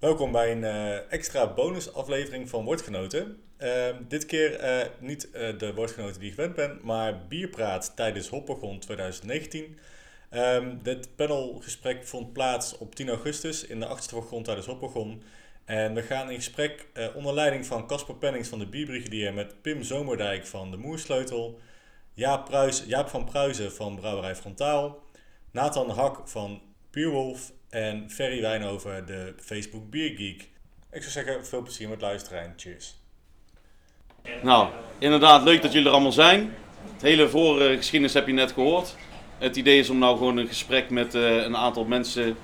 Welkom bij een uh, extra bonusaflevering van Woordgenoten. Uh, dit keer uh, niet uh, de woordgenoten die je gewend bent, maar bierpraat tijdens Hoppergon 2019. Um, dit panelgesprek vond plaats op 10 augustus in de achterste wagon tijdens Hoppergon. En we gaan in gesprek onder leiding van Casper Pennings van de Bierbrigadier met Pim Zomerdijk van de Moersleutel, Jaap, Pruis, Jaap van Pruisen van Brouwerij Frontaal, Nathan Hak van Puurwolf en Ferry Wijnhoven, de Facebook Biergeek. Ik zou zeggen, veel plezier met luisteren cheers. Nou, inderdaad, leuk dat jullie er allemaal zijn. Het hele vorige geschiedenis heb je net gehoord. Het idee is om nou gewoon een gesprek met uh, een aantal mensen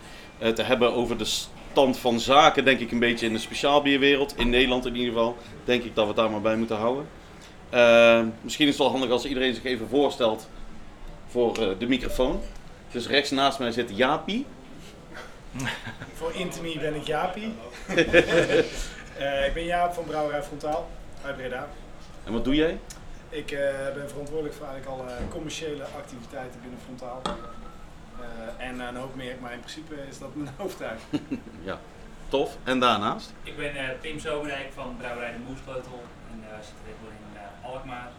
uh, te hebben over de stand van zaken, denk ik een beetje in de speciaalbierwereld. In Nederland in ieder geval, denk ik dat we het daar maar bij moeten houden. Uh, misschien is het wel handig als iedereen zich even voorstelt voor de microfoon. Dus rechts naast mij zit Jaapie. Voor Intimi ben ik Jaapie. uh, ik ben Jaap van Brouwerij Frontaal uit Breda. En wat doe jij? Ik uh, ben verantwoordelijk voor eigenlijk alle commerciële activiteiten binnen Frontaal. Uh, en een hoop meer, maar in principe is dat mijn hoofdtuig. ja, tof. En daarnaast? Ik ben Pim Zomerdijk van Brouwerij de Moersleutel en uh, zit tegenwoordig in Alkmaar.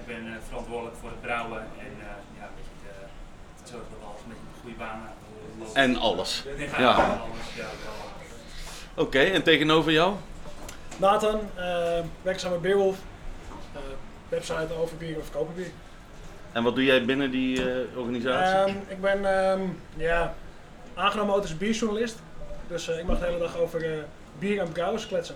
Ik ben verantwoordelijk voor het brouwen en ja, een beetje te zorgen dat alles een goede banen en alles. Ja. Oké, okay, en tegenover jou? Nathan, uh, werkzaam bij Beerwolf. Uh, website over bier of verkopen bier. En wat doe jij binnen die uh, organisatie? Um, ik ben um, ja, aangenomen als bierjournalist. Dus ik mag de hele dag over bier en brouwers kletsen.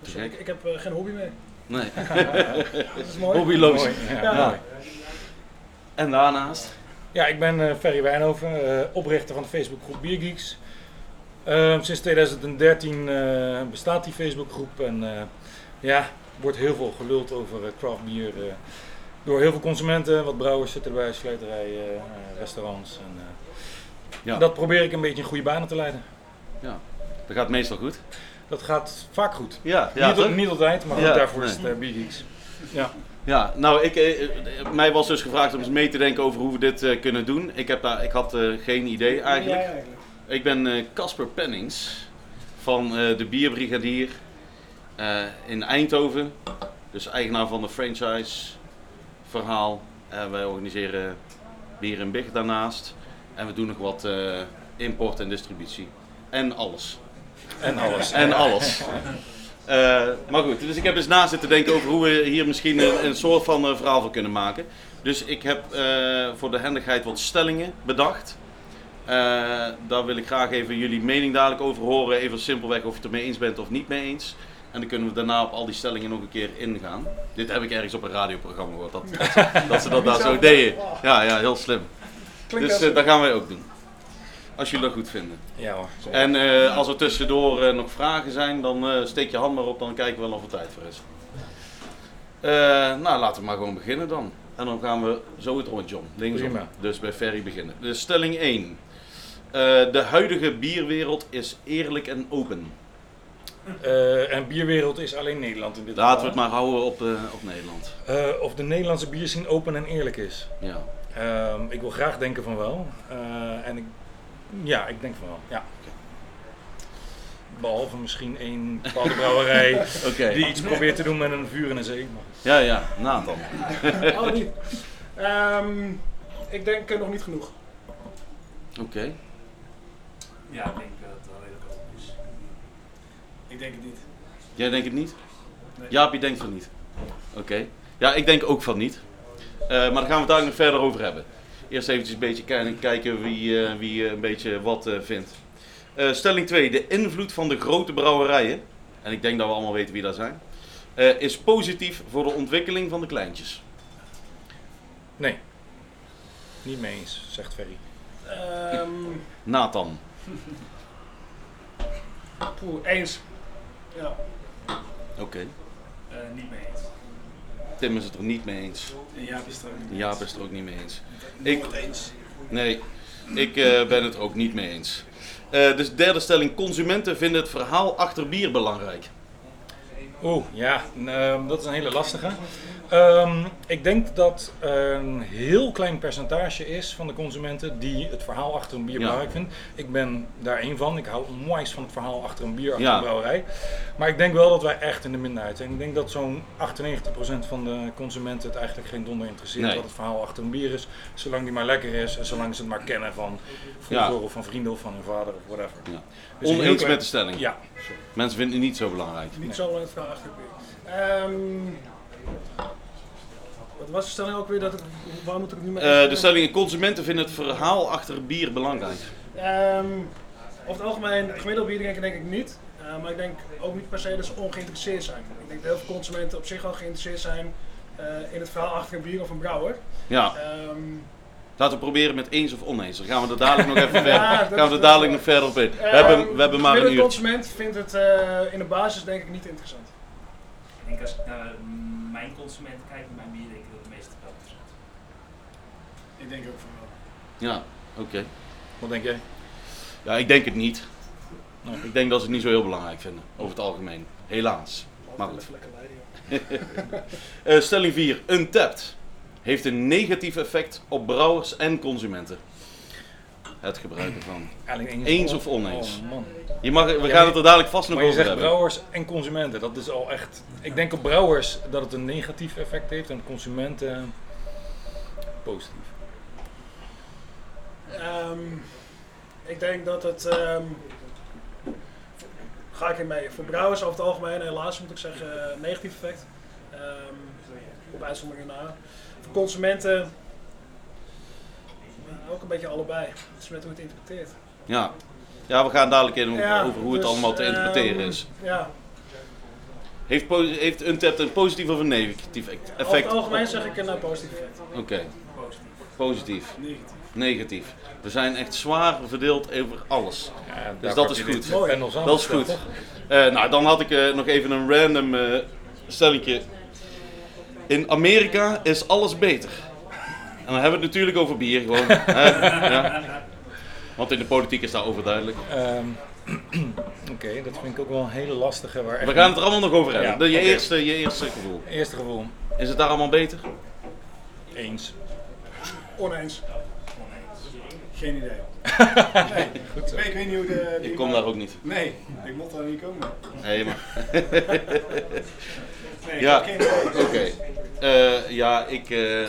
Dus ik, ik, heb geen hobby mee. Nee. dat is mooi. Hobbyloos. Mooi, ja. Ja. En daarnaast? Ja, ik ben uh, Ferry Wijnhoven, uh, oprichter van de Facebookgroep Biergeeks. Uh, sinds 2013 bestaat die Facebookgroep en ja, wordt heel veel geluld over craft bier door heel veel consumenten, wat brouwers zitten erbij, slijterijen, restaurants. En, ja. Dat probeer ik een beetje in goede banen te leiden. Ja, dat gaat meestal goed. Dat gaat vaak goed. Ja, ja niet, niet altijd, maar ja, daarvoor nee. is het Biergeeks. Ja. Ja, nou, ik, eh, mij was dus gevraagd om eens mee te denken over hoe we dit uh, kunnen doen. Ik, heb daar, ik had uh, geen idee eigenlijk. Ja, eigenlijk. Ik ben Casper uh, Pennings van de Bierbrigadier in Eindhoven. Dus eigenaar van de franchise verhaal. wij organiseren bier en big daarnaast. En we doen nog wat import en distributie. En alles. En alles. en alles. Uh, maar goed, dus ik heb eens na zitten denken over hoe we hier misschien een, een soort van uh, verhaal van kunnen maken. Dus ik heb uh, voor de handigheid wat stellingen bedacht. daar wil ik graag even jullie mening dadelijk over horen. Even simpelweg of je het ermee eens bent of niet mee eens. En dan kunnen we daarna op al die stellingen nog een keer ingaan. Dit heb ik ergens op een radioprogramma gehoord, dat, dat ze dat daar zo deden. Ja, ja, heel slim. Dus dat gaan wij ook doen. Als jullie dat goed vinden. Ja hoor. En uh, als er tussendoor uh, nog vragen zijn, dan uh, steek je hand maar op, dan kijken we wel of er tijd voor is. nou, laten we maar gewoon beginnen dan. En dan gaan we zo het rondje om, linksom. Dus bij Ferry beginnen. Dus stelling 1. de huidige bierwereld is eerlijk en open. en bierwereld is alleen Nederland in dit geval. Laten we het maar houden op, op Nederland. of de Nederlandse bierscene open en eerlijk is. Ja. Ehm, ik wil graag denken van wel. en ik ja, ik denk van wel. Ja. Behalve misschien één bepaalde brouwerij okay. die iets probeert te doen met een vuur in een zee. Maar... Ja, ja, Nathan. oh, niet. Um, ik denk uh, nog niet genoeg. Oké. Okay. Ja, ik denk dat het wel redelijk open is. Ik denk het niet. Jij denkt het niet? Nee. Jaapie denkt van niet. Oké. Okay. Ja, ik denk ook van niet. Uh, maar daar gaan we het daar nog verder over hebben eerst eventjes een beetje kijken, kijken wie, uh, wie een beetje wat uh, vindt. Uh, stelling 2. De invloed van de grote brouwerijen, en ik denk dat we allemaal weten wie dat zijn, is positief voor de ontwikkeling van de kleintjes. Nee. Niet mee eens, zegt Ferry. Um... Nathan. Poeh, eens. Ja. Oké. Okay. niet mee eens. Tim is het er niet mee eens. En Jaap is het er ook niet mee Jaap is het er ook niet mee eens. Ik, eens. Nee, ik uh, ben het ook niet mee eens. Uh, dus derde stelling, consumenten vinden het verhaal achter bier belangrijk. Oeh, ja, uh, dat is een hele lastige. Ehm, ik denk dat een heel klein percentage is van de consumenten die het verhaal achter een bier Ja. belangrijk vindt. Ik ben daar één van. Ik hou moois van het verhaal achter een bier, achter Ja. een brouwerij. Maar ik denk wel dat wij echt in de minderheid zijn. Ik denk dat zo'n 98% van de consumenten het eigenlijk geen donder interesseert Nee. wat het verhaal achter een bier is. Zolang die maar lekker is en zolang ze het maar kennen van vroeger Ja. of van vrienden of van hun vader of whatever. Ja. Dus een Oneens met de stelling. Ja, Mensen vinden het niet zo belangrijk. Niet Nee. zo lang het verhaal achter het bier. Ehm, wat was de stelling ook weer? Dat waar moet ik het nu mee Eh, de stelling, consumenten vinden het verhaal achter bier belangrijk. Ehm, over het algemeen, gemiddeld bierdrinker denk ik niet. Eh, maar ik denk ook niet per se dat ze ongeïnteresseerd zijn. Ik denk dat heel veel consumenten op zich al geïnteresseerd zijn eh, in het verhaal achter een bier of een brouwer. Ja, Ehm, laten we proberen met eens of oneens. Dan gaan we er dadelijk nog even verder, Ja, gaan we er dadelijk nog verder op in. We ehm, hebben, we hebben maar een uur. consument vindt het eh, in de basis denk ik niet interessant. Ik denk als ik naar mijn consument kijk, naar mijn bier, denk ik dat de meeste wel interessant is. Ik denk ook van wel. Ja, oké. wat denk jij? Ja, ik denk het niet. Nee. Ik denk dat ze het niet zo heel belangrijk vinden, over het algemeen. Helaas. Maar goed. Eh, stelling 4. Untapped heeft een negatief effect op brouwers en consumenten. Het gebruiken van. Eens of oneens? Oh man. Je mag, we Ja, gaan het er dadelijk vast nog Maar je over zegt hebben. brouwers en consumenten. Dat is al echt. Ik denk op brouwers dat het een negatief effect heeft en consumenten positief. Ehm, ik denk dat het. ehm, ga ik in mee. Voor brouwers over het algemeen, helaas moet ik zeggen, eh, negatief effect. Ehm, op uitzonderingen na. Voor consumenten. eh, ook een beetje allebei. Het is met hoe je het interpreteert. Ja. ja, we gaan dadelijk in over, Ja, over hoe het dus, allemaal te interpreteren is. Ja, Heeft, heeft Untapped een positief of een negatief over effect? het algemeen zeg ik een eh, positief effect. Oké, Positief. positief. Negatief. Negatief. We zijn echt zwaar verdeeld over alles. Ja, Dus dat is goed. Mooi. Dat is goed. Eh, nou, dan had ik eh, nog even een random eh stellingje. In Amerika is alles beter. En dan hebben we het natuurlijk over bier gewoon. ja. Want in de politiek is dat overduidelijk. Ehm, Oké, dat vind ik ook wel een hele lastige. Waar echt We gaan het er allemaal nog over hebben. Ja, De- je, eerste, je eerste gevoel. Eerste gevoel. Is het daar allemaal beter? Eens. Oneens. Geen idee. nee. Goed zo. Ik weet niet hoe de... Ik kom daar ook niet. Nee, ik mocht daar niet komen. Nee, maar... Nee, Ja. Oké. Eh, ja, ik, eh,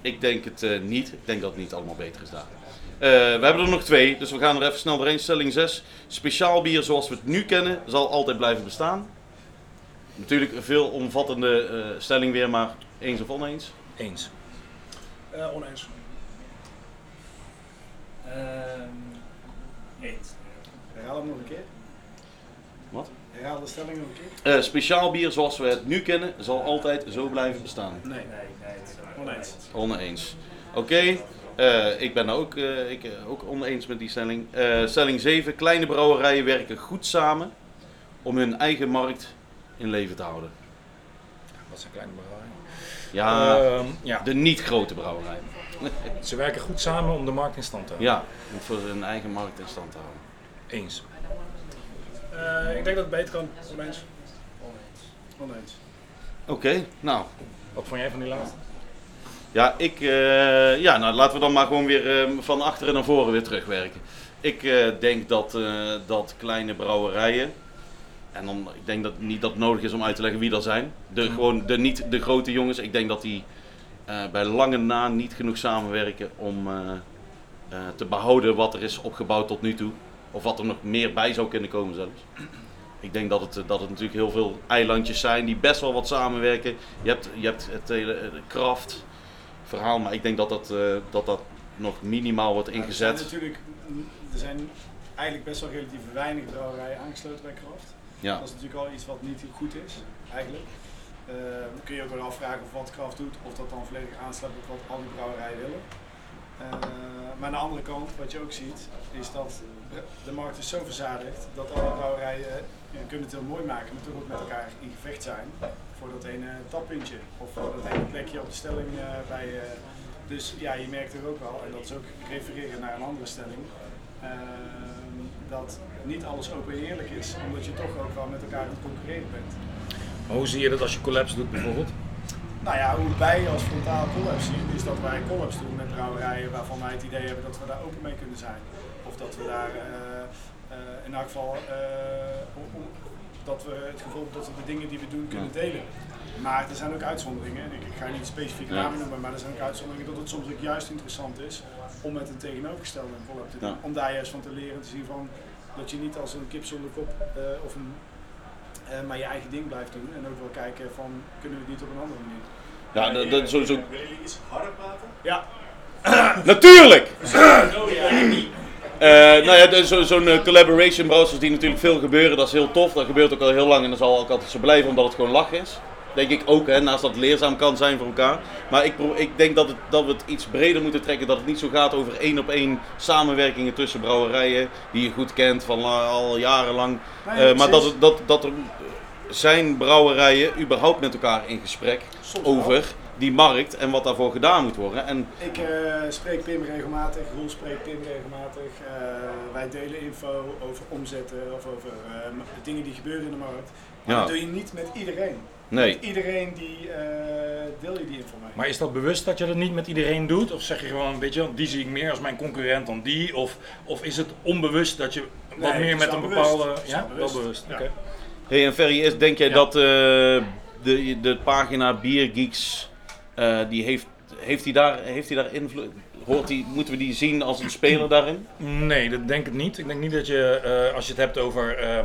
ik denk het eh, niet. Ik denk dat het niet allemaal beter is daar. Eh, we hebben er nog twee, dus we gaan er even snel doorheen. Stelling 6. Speciaal bier zoals we het nu kennen, zal altijd blijven bestaan. Natuurlijk een veel omvattende eh, stelling weer, maar eens of oneens? Eens. Eh, oneens. Ehm, eens. Herhaal hem nog een keer. Wat? Herhaal de stelling nog een keer. Eh, speciaal bier zoals we het nu kennen, zal altijd zo blijven bestaan. Nee. Nee, nee, het is ook Oneens. Oneens. Oké, eh, ik ben ook, eh, ik, ook oneens met die stelling. Eh, stelling 7. Kleine brouwerijen werken goed samen om hun eigen markt in leven te houden. Wat zijn kleine brouwerijen? Ja, Ehm, ja. de niet grote brouwerijen. Ze werken goed samen om de markt in stand te houden. Ja, om voor hun eigen markt in stand te houden. Eens. Eh, ik denk dat het beter kan. Oneens. Oneens. Oké, nou. Wat vond jij van die laatste? Ja, ik, eh, ja, nou laten we dan maar gewoon weer eh, van achteren naar voren weer terugwerken. Ik eh, denk dat, eh, dat kleine brouwerijen, en dan, ik denk dat niet dat het nodig is om uit te leggen wie dat zijn. De, Mhm. gewoon de, niet de grote jongens, ik denk dat die bij lange na niet genoeg samenwerken om eh, eh, te behouden wat er is opgebouwd tot nu toe. Of wat er nog meer bij zou kunnen komen zelfs. Ik denk dat het, eh, dat het natuurlijk heel veel eilandjes zijn die best wel wat samenwerken. Je hebt, je hebt het hele eh, kraft verhaal, maar ik denk dat dat, eh, dat, dat nog minimaal wordt Ja, Er ingezet. zijn natuurlijk er zijn eigenlijk best wel relatief weinig brouwerijen aangesloten bij Kraft. Ja, Dat is natuurlijk al iets wat niet goed is, eigenlijk. Eh, dan kun je ook wel afvragen of wat Kraft doet, of dat dan volledig aansluit op wat al die brouwerijen willen. Eh, maar aan de andere kant, wat je ook ziet, is dat de markt is zo verzadigd dat alle brouwerijen je kunnen het heel mooi maken, maar toch ook met elkaar in gevecht zijn voor dat ene tappuntje of voor dat ene plekje op de stelling eh, bij. eh, dus ja, je merkt er ook wel, en dat is ook refereren naar een andere stelling, ehm, dat niet alles open en eerlijk is, omdat je toch ook wel met elkaar aan het concurreren bent. Hoe zie je dat als je collapse doet bijvoorbeeld? Nou ja, hoe wij als frontaal collabs zien, is dat wij collabs doen met brouwerijen waarvan wij het idee hebben dat we daar open mee kunnen zijn. Of dat we daar eh, eh, in elk geval eh, dat we het gevoel hebben dat we de dingen die we doen kunnen delen. Maar er zijn ook uitzonderingen. Ik, ik ga niet specifieke Ja. namen noemen, maar er zijn ook uitzonderingen dat het soms ook juist interessant is om met een tegenovergestelde collab te doen. Ja. Om daar juist van te leren te zien van dat je niet als een kip zonder kop eh, of een, eh, maar je eigen ding blijft doen. En ook wel kijken van kunnen we het niet op een andere manier. Ja, dat, dat, zo, zo, Willen jullie iets harder praten? Ja, Natuurlijk! Eh, nou ja, de- zo- zo'n eh, collaboration browsers die natuurlijk veel gebeuren, dat is heel tof. Dat gebeurt ook al heel lang en dat zal ook altijd zo blijven omdat het gewoon lachen is. Denk ik ook, hè, naast dat het leerzaam kan zijn voor elkaar. Maar ik, ik denk dat, het, dat we het iets breder moeten trekken. Dat het niet zo gaat over één op één samenwerkingen tussen brouwerijen die je goed kent van la- al jarenlang. Nee, Eh, maar dat, dat, dat er zijn brouwerijen überhaupt met elkaar in gesprek Soms wel. Die markt en wat daarvoor gedaan moet worden. En Ik eh, spreek Pim regelmatig, Roel spreekt Pim regelmatig. Eh, wij delen info over omzetten of over eh, dingen die gebeuren in de markt. Maar Ja. dat doe je niet met iedereen. nee, Met iedereen die eh, deel je die info mee. Maar is dat bewust dat je dat niet met iedereen doet? Of zeg je gewoon, weet je, wel, die zie ik meer als mijn concurrent dan die? Of, of is het onbewust dat je wat Nee, meer met een bewust. bepaalde... Het is Ja, wel wel bewust. bewust. Ja. Hey, en Ferry, is, denk jij Ja. dat eh, de, de pagina Biergeeks, eh die heeft, heeft hij daar, heeft hij daar invloed? Hoort die, moeten we die zien als een speler daarin? Nee, dat denk ik niet. Ik denk niet dat je, eh, als je het hebt over eh,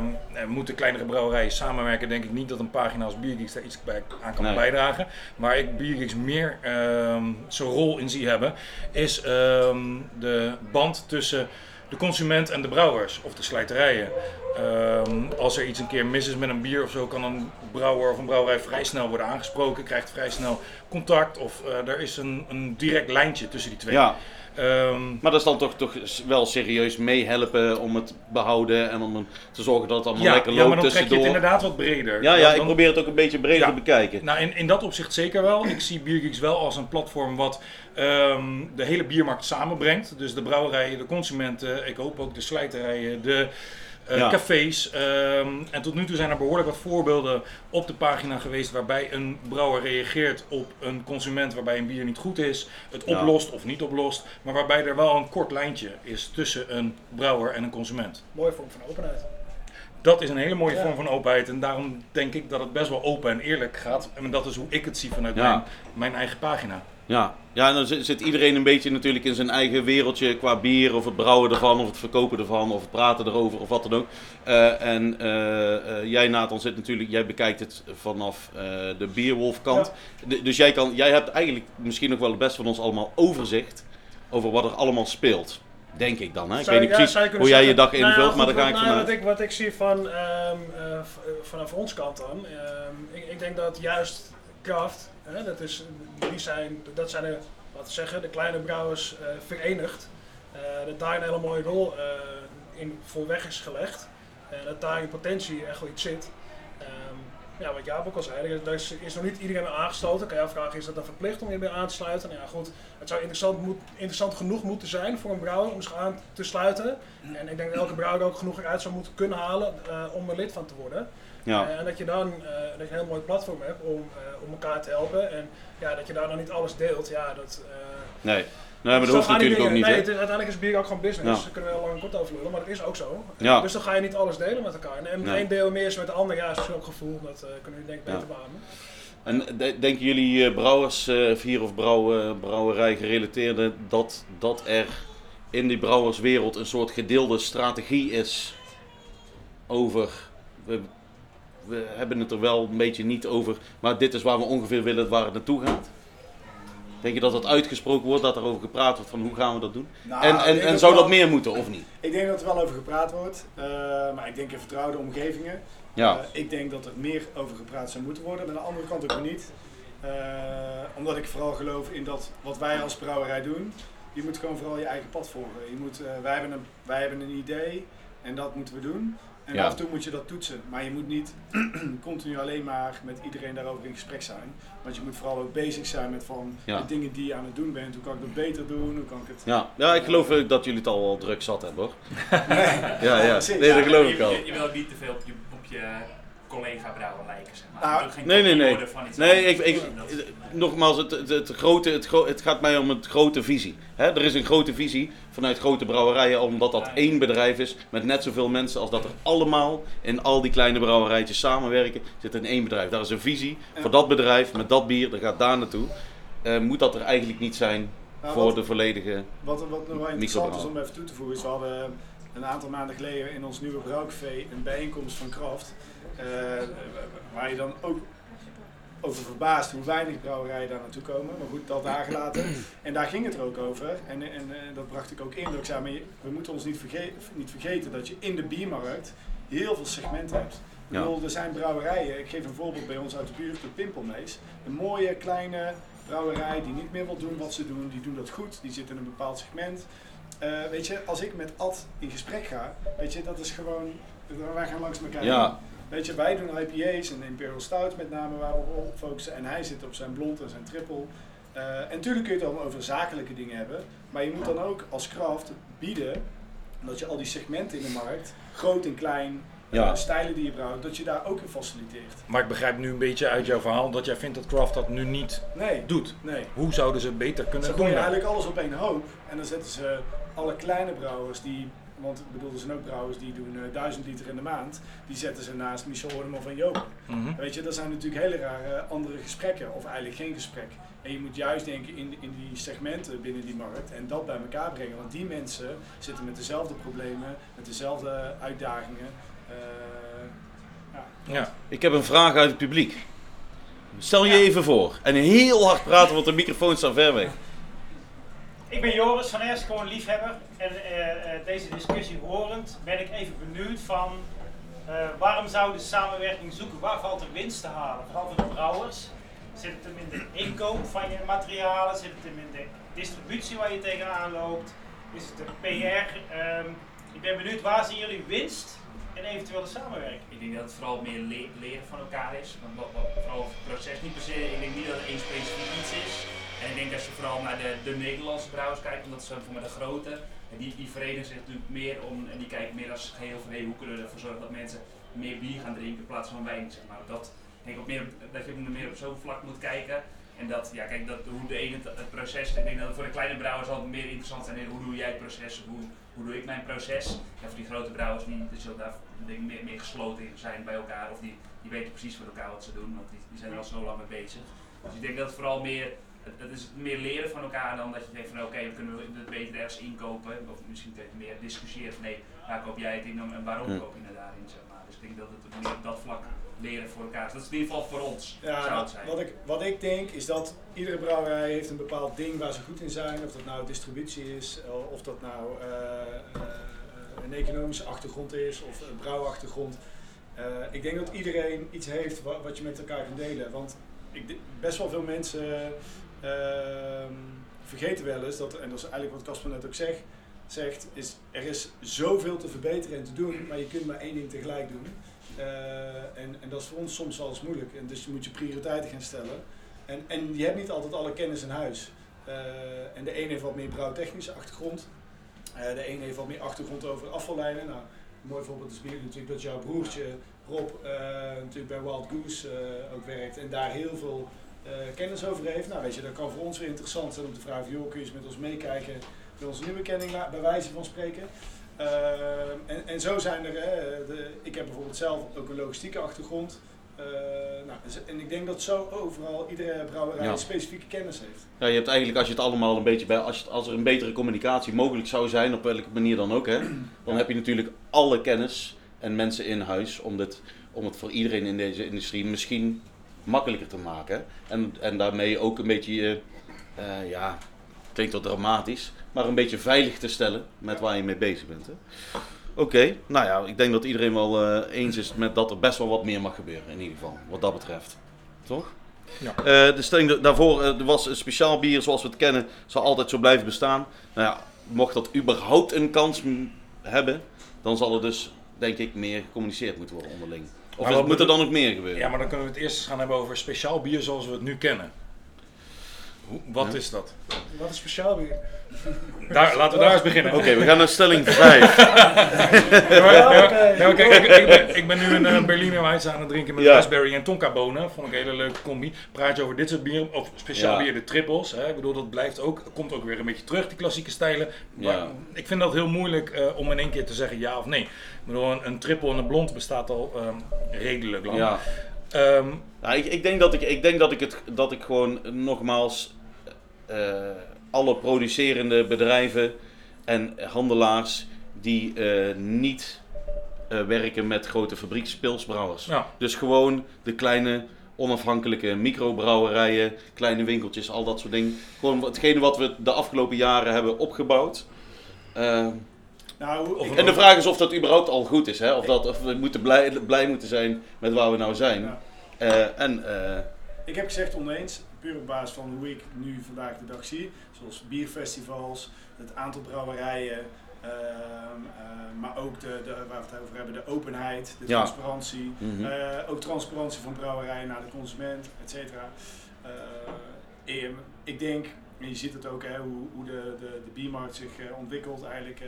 moeten kleinere brouwerijen samenwerken, denk ik niet dat een pagina als Biergeeks daar iets bij aan kan Nee. bijdragen. Waar ik Biergeeks meer ehm, zijn rol in zie hebben, is ehm, de band tussen de consument en de brouwers of de slijterijen. Ehm, als er iets een keer mis is met een bier of zo, kan een brouwer of een brouwerij vrij snel worden aangesproken, krijgt vrij snel contact of eh, er is een, een direct lijntje tussen die twee. Ja, Ehm, maar dat is dan toch, toch wel serieus meehelpen om het behouden en om een- te zorgen dat het allemaal lekker ja, maar loopt dan trek je het tussendoor. inderdaad wat breder. Ja, Dan- ja, ik probeer het ook een beetje breder Ja. te bekijken. Nou, in, in dat opzicht zeker wel. Ik zie Biergeeks wel als een platform wat ehm, de hele biermarkt samenbrengt. Dus de brouwerijen, de consumenten, ik hoop ook de slijterijen, de eh, Ja. cafés. ehm, en tot nu toe zijn er behoorlijk wat voorbeelden op de pagina geweest waarbij een brouwer reageert op een consument waarbij een bier niet goed is, het Ja. oplost of niet oplost, maar waarbij er wel een kort lijntje is tussen een brouwer en een consument. Mooie vorm van openheid. Dat is een hele mooie Ja. vorm van openheid en daarom denk ik dat het best wel open en eerlijk gaat. En dat is hoe ik het zie vanuit Ja. mijn, mijn eigen pagina. Ja, ja en dan zit, iedereen een beetje natuurlijk in zijn eigen wereldje qua bier of het brouwen ervan of het verkopen ervan of het praten erover of wat dan ook. Eh, en eh, eh, jij Nathan zit natuurlijk, jij bekijkt het vanaf de bierwolfkant. D- dus jij, kan, jij hebt eigenlijk misschien nog wel het best van ons allemaal overzicht over wat er allemaal speelt. Denk ik dan. Hè? Ik Zou- weet niet ja, precies hoe jij je dag Nou ja, invult, maar daar ga ik nou, vanuit. Wat ik, wat ik zie van, ehm, eh, eh, vanaf ons kant dan, ehm, ik, ik denk dat juist Kraft, dat, is, die zijn, dat zijn de, wat zeggen, de kleine brouwers eh, verenigd. Eh, dat daar een hele mooie rol eh, in voor weg is gelegd. En dat daar in potentie echt wel iets zit. Ehm, ja, wat Jaap ook al zei, er- is, is nog niet iedereen aan aangesloten. Kan je afvragen, is dat dan verplicht om je bij aan te sluiten? Nou ja, goed, het zou interessant, moet, interessant genoeg moeten zijn voor een brouwer om zich aan te sluiten. En ik denk dat elke brouwer er ook genoeg eruit zou moeten kunnen halen om er lid van te worden. Ja. Eh, en dat je dan eh, dat je een heel mooi platform hebt om, eh, om elkaar te helpen. En ja, dat je daar dan niet alles deelt, ja, dat... Nee. nee, maar dat hoeft natuurlijk ook niet. Nee, het is, uiteindelijk is bier ook gewoon business. Ja. Daar kunnen we heel lang en kort over lullen, maar dat is ook zo. Ja. Dus dan ga je niet alles delen met elkaar. En en Nee. één deel meer is met de ander, ja, is misschien ook gevoel. Dat kunnen jullie denk ik beter beamen. En de- denken jullie brouwers hier of brouwer, brouwerij gerelateerde dat, dat er in die brouwerswereld een soort gedeelde strategie is over. We, we hebben het er wel een beetje niet over, maar dit is waar we ongeveer willen waar het naartoe gaat. Denk je dat dat uitgesproken wordt, dat er over gepraat wordt van hoe gaan we dat doen? Nou, en en, en zou wel- dat meer moeten of niet? Ik denk dat er wel over gepraat wordt, eh, maar ik denk in vertrouwde omgevingen. Ja, Eh, ik denk dat er meer over gepraat zou moeten worden. Maar aan de andere kant ook niet. Eh, omdat ik vooral geloof in dat wat wij als brouwerij doen. Je moet gewoon vooral je eigen pad volgen. Je moet, wij, hebben een, wij hebben een idee en dat moeten we doen. En Ja. af en toe moet je dat toetsen. Maar je moet niet continu alleen maar met iedereen daarover in gesprek zijn. Want je moet vooral ook bezig zijn met van Ja. de dingen die je aan het doen bent. Hoe kan ik dat beter doen? Hoe kan ik het... ja. ja ik geloof eh, dat jullie het al wel druk zat hebben hoor. Ja, ja. precies. Nee, dat geloof ik al. Je, je wil ook niet te veel op je, op je collega-brouwer lijken. Zeg maar. Nou, geen Nee, nee, nee. van iets Nee, ik, ik, Dat- nogmaals, het, het, het, grote, het, gro- het gaat mij om het grote visie. Hè? Er is een grote visie vanuit grote brouwerijen, omdat dat één bedrijf is met net zoveel mensen als dat er allemaal in al die kleine brouwerijtjes samenwerken. Zit in één bedrijf. Daar is een visie voor dat bedrijf met dat bier, dat gaat daar naartoe. Eh, moet dat er eigenlijk niet zijn Nou, voor wat- de volledige. Wat, wat nog wel interessant is om even toe te voegen, is we hadden een aantal maanden geleden in ons nieuwe brouwcafé een bijeenkomst van Kraft. Eh, waar je dan ook over verbaast hoe weinig brouwerijen daar naartoe komen. Maar goed, dat daar gelaten. En daar ging het er ook over. En, en eh, dat bracht ik ook in. Dat ik zei, maar je- we moeten ons niet, verge- niet vergeten dat je in de biermarkt heel veel segmenten hebt. Ik Ja. bedoel, er zijn brouwerijen, ik geef een voorbeeld bij ons uit de buurt, de Pimpelmees. Een mooie kleine brouwerij die niet meer wil doen wat ze doen, die doen dat goed, die zit in een bepaald segment. Eh, weet je, als ik met Ad in gesprek ga, weet je, dat is gewoon, wij gaan langs elkaar Ja. Weet je, wij doen IPA's en Imperial Stouts met name waar we op focussen. En hij zit op zijn blond en zijn triple. Eh, en natuurlijk kun je het dan over zakelijke dingen hebben. Maar je moet dan ook als kracht bieden dat je al die segmenten in de markt, groot en klein, Ja. eh, stijlen die je brouwt, dat je daar ook in faciliteert. Maar ik begrijp nu een beetje uit jouw verhaal dat jij vindt dat Kraft dat nu niet Nee, doet. nee. Hoe zouden ze het beter Ze kunnen doen? gooien dan? eigenlijk alles op één hoop. En dan zetten ze alle kleine brouwers die, want ik bedoel, er zijn ook brouwers die doen 1000 liter in de maand, die zetten ze naast Michel Horneman van Joop. Mhm. Weet je, dat zijn natuurlijk hele rare andere gesprekken, of eigenlijk geen gesprek. En je moet juist denken in, in die segmenten binnen die markt en dat bij elkaar brengen. Want die mensen zitten met dezelfde problemen, met dezelfde uitdagingen. Eh, ja. Ja. Ik heb een vraag uit het publiek. Stel je even voor. En heel hard praten, want de microfoon staat ver weg. Ik ben Joris van Erst, gewoon liefhebber. En eh, eh, deze discussie horend ben ik even benieuwd van eh, waarom zou de samenwerking zoeken? Waar valt er winst te halen? Vooral voor de brouwers. Zit het hem in de inkoop van je materialen? Zit het hem in de distributie waar je tegenaan loopt? Is het de PR? Ehm, ik ben benieuwd waar zien jullie winst en eventuele samenwerking? Ik denk dat het vooral meer le- leren van elkaar is. Want wat, wat, vooral het proces niet per se. Ik denk niet dat het één specifiek iets is. En ik denk als je vooral naar de, de Nederlandse brouwers kijkt, omdat ze voor met de grote, en die, die verenigen zich natuurlijk meer om, en die kijken meer als geheel van hey, hoe kunnen we ervoor zorgen dat mensen meer bier gaan drinken in plaats van wijn. Zeg maar. dat, ik denk ook meer, dat je meer op zo'n vlak moet kijken. En dat, ja, kijk, dat, hoe de ene het, proces, ik denk dat het voor de kleine brouwers altijd meer interessant zijn. Hoe doe jij het proces? Hoe, hoe doe ik mijn proces? En voor die grote brouwers, die, die zullen daar denk ik, meer, meer gesloten in zijn bij elkaar. Of die, die weten precies met elkaar wat ze doen, want die, die zijn er al zo lang mee bezig. Dus ik denk dat het vooral meer, het, het is meer leren van elkaar dan dat je denkt van oké, we kunnen het beter ergens inkopen. Of misschien meer discussiëren van nee, waar koop jij het in en waarom koop je het daarin. Zeg maar. Dus ik denk dat het meer op dat vlak leren voor elkaar is. Dat is in ieder geval voor ons, Ja, zou nou, het zijn. wat, ik, wat ik denk is dat iedere brouwerij heeft een bepaald ding waar ze goed in zijn. Of dat nou distributie is, eh, of dat nou eh, eh, een economische achtergrond is of een brouwachtergrond. Eh, ik denk dat iedereen iets heeft wa- wat je met elkaar kan delen. Want ik, best wel veel mensen vergeten wel eens, dat, en dat is eigenlijk wat Casper net ook zegt, zegt, is er is zoveel te verbeteren en te doen, maar je kunt maar één ding tegelijk doen. Eh, en, en dat is voor ons soms wel eens moeilijk. En dus je moet je prioriteiten gaan stellen. En, en je hebt niet altijd alle kennis in huis. Eh, en de een heeft wat meer brouwtechnische achtergrond. Eh, de een heeft wat meer achtergrond over afvallijnen. Nou, een mooi voorbeeld is natuurlijk dat jouw broertje Rob natuurlijk bij Wild Goose ook werkt en daar heel veel eh, kennis over heeft. Nou weet je, dat kan voor ons weer interessant zijn om te vragen, joh, kun je eens met ons meekijken bij onze nieuwe kenning, bij wijze van spreken. Eh, en, en zo zijn er, hè, de, ik heb bijvoorbeeld zelf ook een logistieke achtergrond. Eh, nou, dus- en ik denk dat zo overal iedere brouwerij Ja. een specifieke kennis heeft. Ja, je hebt eigenlijk, als je het allemaal een beetje bij, als, je, het- als er een betere communicatie mogelijk zou zijn, op welke manier dan ook, hè, dan heb je natuurlijk alle kennis en mensen in huis om, dit, om het voor iedereen in deze industrie misschien makkelijker te maken. En, en daarmee ook een beetje, eh, ja, klinkt wat dramatisch, maar een beetje veilig te stellen met waar je mee bezig bent. hè. Oké, nou ja, ik denk dat iedereen wel eh, eens is met dat er best wel wat meer mag gebeuren, in ieder geval, wat dat betreft. Toch? Ja. De stelling da- daarvoor er was een speciaal bier zoals we het kennen, zal altijd zo blijven bestaan. Nou ja, mocht dat überhaupt een kans hebben, dan zal er dus, denk ik, meer gecommuniceerd moeten worden onderling. Of is- wat moet er dan nog meer gebeuren? Ja, maar dan kunnen we het eerst gaan hebben over speciaal bier zoals we het nu kennen. Wat Ja. is dat? Wat is speciaal bier? Daar, laten we daar eens beginnen. Oké, we gaan naar stelling 5. Ja, maar- Ja, ja, oké. ja, maar kijk, ik, ik, ben, ik ben nu een uh, Berliner Weiss aan het drinken met Ja. raspberry en tonka bonen. Vond ik een hele leuke combi. Praat je over dit soort bieren, of speciaal Ja. bier, de trippels. Hè? Ik bedoel, dat blijft ook, komt ook weer een beetje terug, die klassieke stijlen. Maar Ja. ik vind dat heel moeilijk eh, om in één keer te zeggen ja of nee. Ik bedoel, een, een triple en een blond bestaat al ehm, redelijk lang. Ja. Ehm, Nou, ik, ik denk dat ik, ik denk dat ik het dat ik gewoon nogmaals eh, alle producerende bedrijven en handelaars die eh, niet eh, werken met grote fabriekspilsbrouwers. nou, Dus gewoon de kleine onafhankelijke microbrouwerijen, kleine winkeltjes, al dat soort dingen. Gewoon hetgene wat we de afgelopen jaren hebben opgebouwd. Eh, Nou, en de vraag is of dat überhaupt al goed is. Hè? Of, dat, of we moeten blij, blij moeten zijn met waar we nou zijn. Ja. Eh, en eh, Ik heb gezegd oneens, puur op basis van hoe ik nu vandaag de dag zie. Zoals bierfestivals, het aantal brouwerijen, ehm, eh, maar ook de, de, waar we het over hebben, de openheid, de Ja. transparantie. mhm. Eh, ook transparantie van brouwerijen naar de consument, et cetera. Eh, ehm, ik denk, en je ziet het ook, hè, hoe, hoe de, de, de biermarkt zich eh, ontwikkelt eigenlijk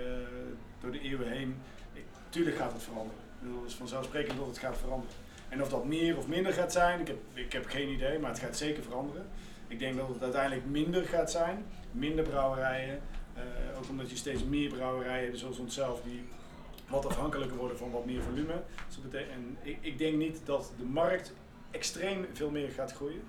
door de eeuwen heen. Ik, tuurlijk gaat het veranderen. Ik bedoel, Het is vanzelfsprekend dat het gaat veranderen. En of dat meer of minder gaat zijn, ik heb, ik heb geen idee, maar het gaat zeker veranderen. Ik denk dat het uiteindelijk minder gaat zijn, minder brouwerijen. eh, ook omdat je steeds meer brouwerijen hebt, zoals onszelf, die wat afhankelijker worden van wat meer volume. Dus betekent, en ik, ik denk niet dat de markt extreem veel meer gaat groeien.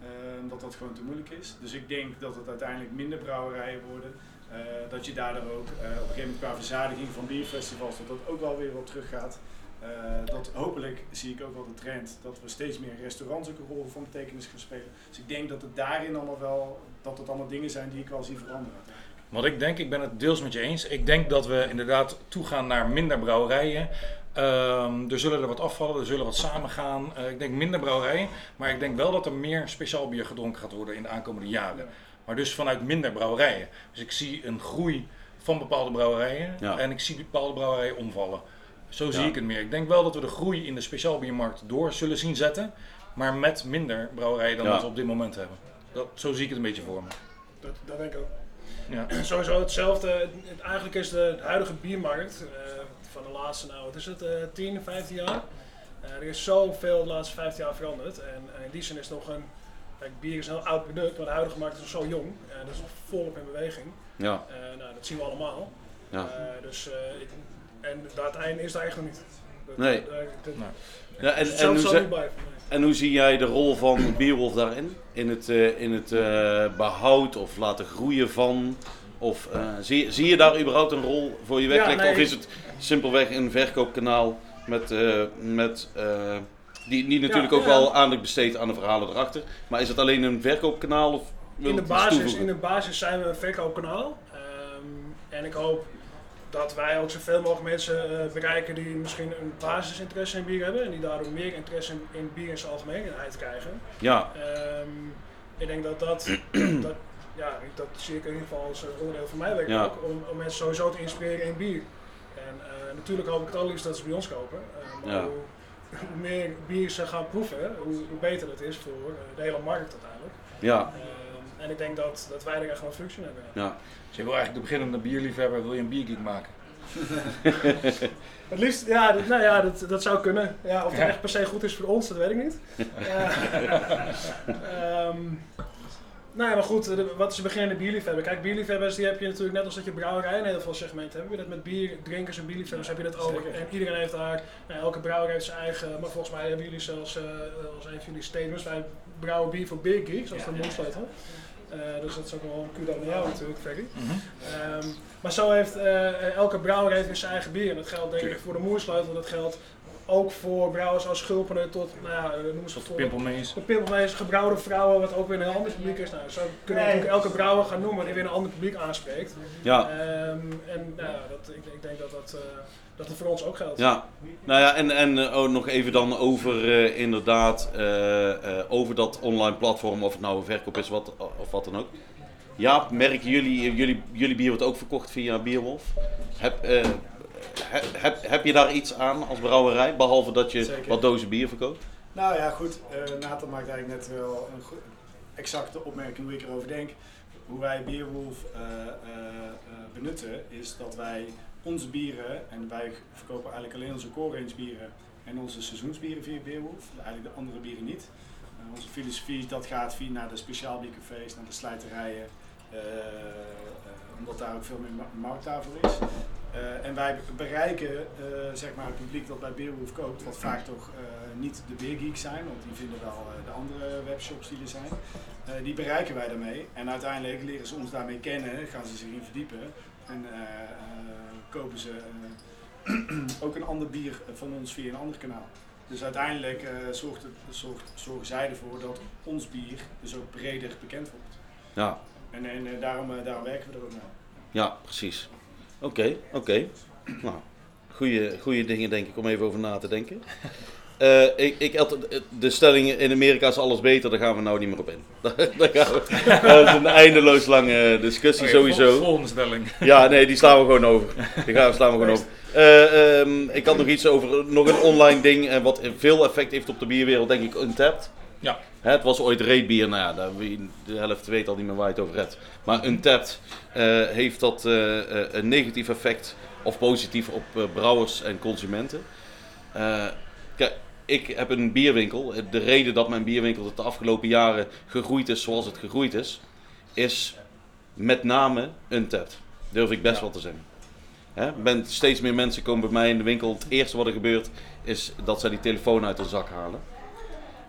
Eh, dat dat gewoon te moeilijk is. Dus ik denk dat het uiteindelijk minder brouwerijen worden. Eh, dat je daardoor ook op een gegeven moment qua verzadiging van bierfestivals, dat dat ook wel weer wat terug gaat. Eh, dat hopelijk zie ik ook wel de trend dat we steeds meer restaurants ook een rol van betekenis gaan spelen. Dus ik denk dat het daarin allemaal wel, dat het allemaal dingen zijn die ik wel zie veranderen. Wat ik denk, ik ben het deels met je eens. Ik denk dat we inderdaad toegaan naar minder brouwerijen. Ehm, er zullen er wat afvallen, er zullen wat samengaan. Eh ik denk minder brouwerijen, maar ik denk wel dat er meer speciaal bier gedronken gaat worden in de aankomende jaren. Maar dus vanuit minder brouwerijen. Dus ik zie een groei van bepaalde brouwerijen Ja. en ik zie bepaalde brouwerijen omvallen. Zo zie Ja. ik het meer. Ik denk wel dat we de groei in de speciaal biermarkt door zullen zien zetten, maar met minder brouwerijen dan Ja. wat we op dit moment hebben. Dat, zo zie ik het een beetje voor me. Dat, dat denk ik ook. Ja. Sowieso hetzelfde. Het- het- Eigenlijk is de huidige biermarkt eh, van de laatste, nou wat is het, eh 10, 15 jaar. Eh, er is zoveel de laatste 15 jaar veranderd. En, en in die zin is het nog een. Kijk, bier is een heel oud product, maar de huidige markt is nog zo jong. En dat is nog volop in beweging. ja, Eh, nou, dat zien we allemaal. ja. Eh, dus, eh, ik, en dat einde is daar echt nog niet. Dat, Nee. dat- dat- Nee. ja en, en, hoe zal ze- niet bij voor mij. en hoe zie jij de rol van Bierwolf daarin? In het, eh, in het eh, behoud of laten groeien van? Of eh, zie, zie je daar überhaupt een rol voor je weggelegd? nee, Of is het simpelweg een verkoopkanaal met, eh, met, eh, die, die natuurlijk Ja, ook ja. wel aandacht besteedt aan de verhalen erachter? Maar is het alleen een verkoopkanaal? Of In de, basis, in de basis zijn we een verkoopkanaal. Ehm, en ik hoop dat wij ook zoveel mogelijk mensen eh, bereiken die misschien een basisinteresse in bier hebben. En die daardoor meer interesse in, in bier in zijn algemeenheid krijgen. Ja, Ehm, ik denk dat dat, dat, ja, dat zie ik in ieder geval als een onderdeel van mijn werk Ja. ook. Om, om mensen sowieso te inspireren in bier. En eh, natuurlijk hoop ik het allerliefst dat ze bij ons kopen. Eh, maar Ja. hoe, hoe meer bier ze gaan proeven, hoe, hoe beter het is voor eh, de hele markt uiteindelijk. ja, Ehm, en ik denk dat, dat wij er echt wel een functie in hebben. ja. Dus je wil eigenlijk de beginnende bierliefhebber, wil je een biergeek maken. Het liefst, ja, dat, nou ja, dat, dat zou kunnen. Ja, of het Ja. echt per se goed is voor ons, dat weet ik niet. Ja. Ehm, nou ja, maar goed, de- wat is de beginnende bierliefhebber? Kijk, bierliefhebbers die heb je natuurlijk net als dat je brouwerijen heel veel segmenten hebben. Heb je dat met bierdrinkers en bierliefhebbers heb je dat ook. En iedereen heeft daar, nou, elke brouwer heeft zijn eigen, maar volgens mij hebben jullie zelfs eh, als een van jullie statements, wij brouwen bier voor beer geeks, zoals Ja, de ja. mondsleutel. Eh, dus dat is ook wel een kudo naar jou natuurlijk, Ferry. Mhm. Ehm, maar zo heeft eh, elke brouwer heeft weer zijn eigen bier. En dat geldt denk ik voor de moersleutel. Dat geldt ook voor brouwers als Schulpenen tot, nou ja, eh, noem eens Tot pimpelmees. De pimpelmees, gebrouwde vrouwen, wat ook weer een ander publiek is. Nou, zo kunnen we Nee. natuurlijk elke brouwer gaan noemen die weer een ander publiek aanspreekt. ja. Ehm, en nou, ja, dat, ik, ik denk dat dat, eh, dat het voor ons ook geldt. Ja, nou ja, en, en eh, oh, nog even dan over eh, inderdaad, eh, eh, over dat online platform, of het nou een verkoop is wat, of wat dan ook. Ja, merken jullie, jullie, jullie bier wordt ook verkocht via Bierwolf. Heb, eh, heb, heb, je daar iets aan als brouwerij, behalve dat je Zeker. wat dozen bier verkoopt? Nou ja, goed. eh Nathan maakt eigenlijk net wel een goed exacte opmerking hoe ik erover denk. Hoe wij Beerwolf eh, eh, benutten is dat wij onze bieren, en wij verkopen eigenlijk alleen onze core range bieren en onze seizoensbieren via Beerwolf, eigenlijk de andere bieren niet. Onze filosofie dat gaat via naar de speciaalbiercafés, naar de slijterijen, omdat daar ook veel meer ma- markt daarvoor is. Eh, en wij bereiken eh, zeg maar het publiek dat bij Beerwolf koopt, wat vaak toch eh, niet de beergeeks zijn, want die vinden wel de andere webshops die er zijn. Die bereiken wij daarmee en uiteindelijk leren ze ons daarmee kennen, gaan ze zich in verdiepen en kopen ze ook een ander bier van ons via een ander kanaal. Dus uiteindelijk zorgt het, zorgt, zorgen zij ervoor dat ons bier dus ook breder bekend wordt. Ja, En, en daarom, daarom werken we er ook mee. ja precies. Oké, oké. Nou, goede, goede dingen denk ik om even over na te denken. Eh, ik, ik, had- de stelling in Amerika is alles beter, daar gaan we nou niet meer op in. Daar gaan we, dat is een eindeloos lange discussie vol- sowieso. Volgende stelling. Ja, nee, die slaan we gewoon over. Die gaan we slaan we gewoon over. Eh, ehm, ik had nog iets over nog een online ding en wat veel effect heeft op de bierwereld, denk ik, Untapped. Ja. Hè, het was ooit reetbier, nou ja, de helft weet al niet meer waar je het over hebt. Maar Untapped eh, heeft dat eh, eh, een negatief effect of positief op brouwers en consumenten. Kijk, ik heb een bierwinkel. De reden dat mijn bierwinkel de afgelopen jaren gegroeid is zoals het gegroeid is, is met name Untapped. Durf ik best Ja. wel te zeggen. Hè? Ben, steeds meer mensen komen bij mij in de winkel. Het eerste wat er gebeurt is dat zij die telefoon uit de zak halen.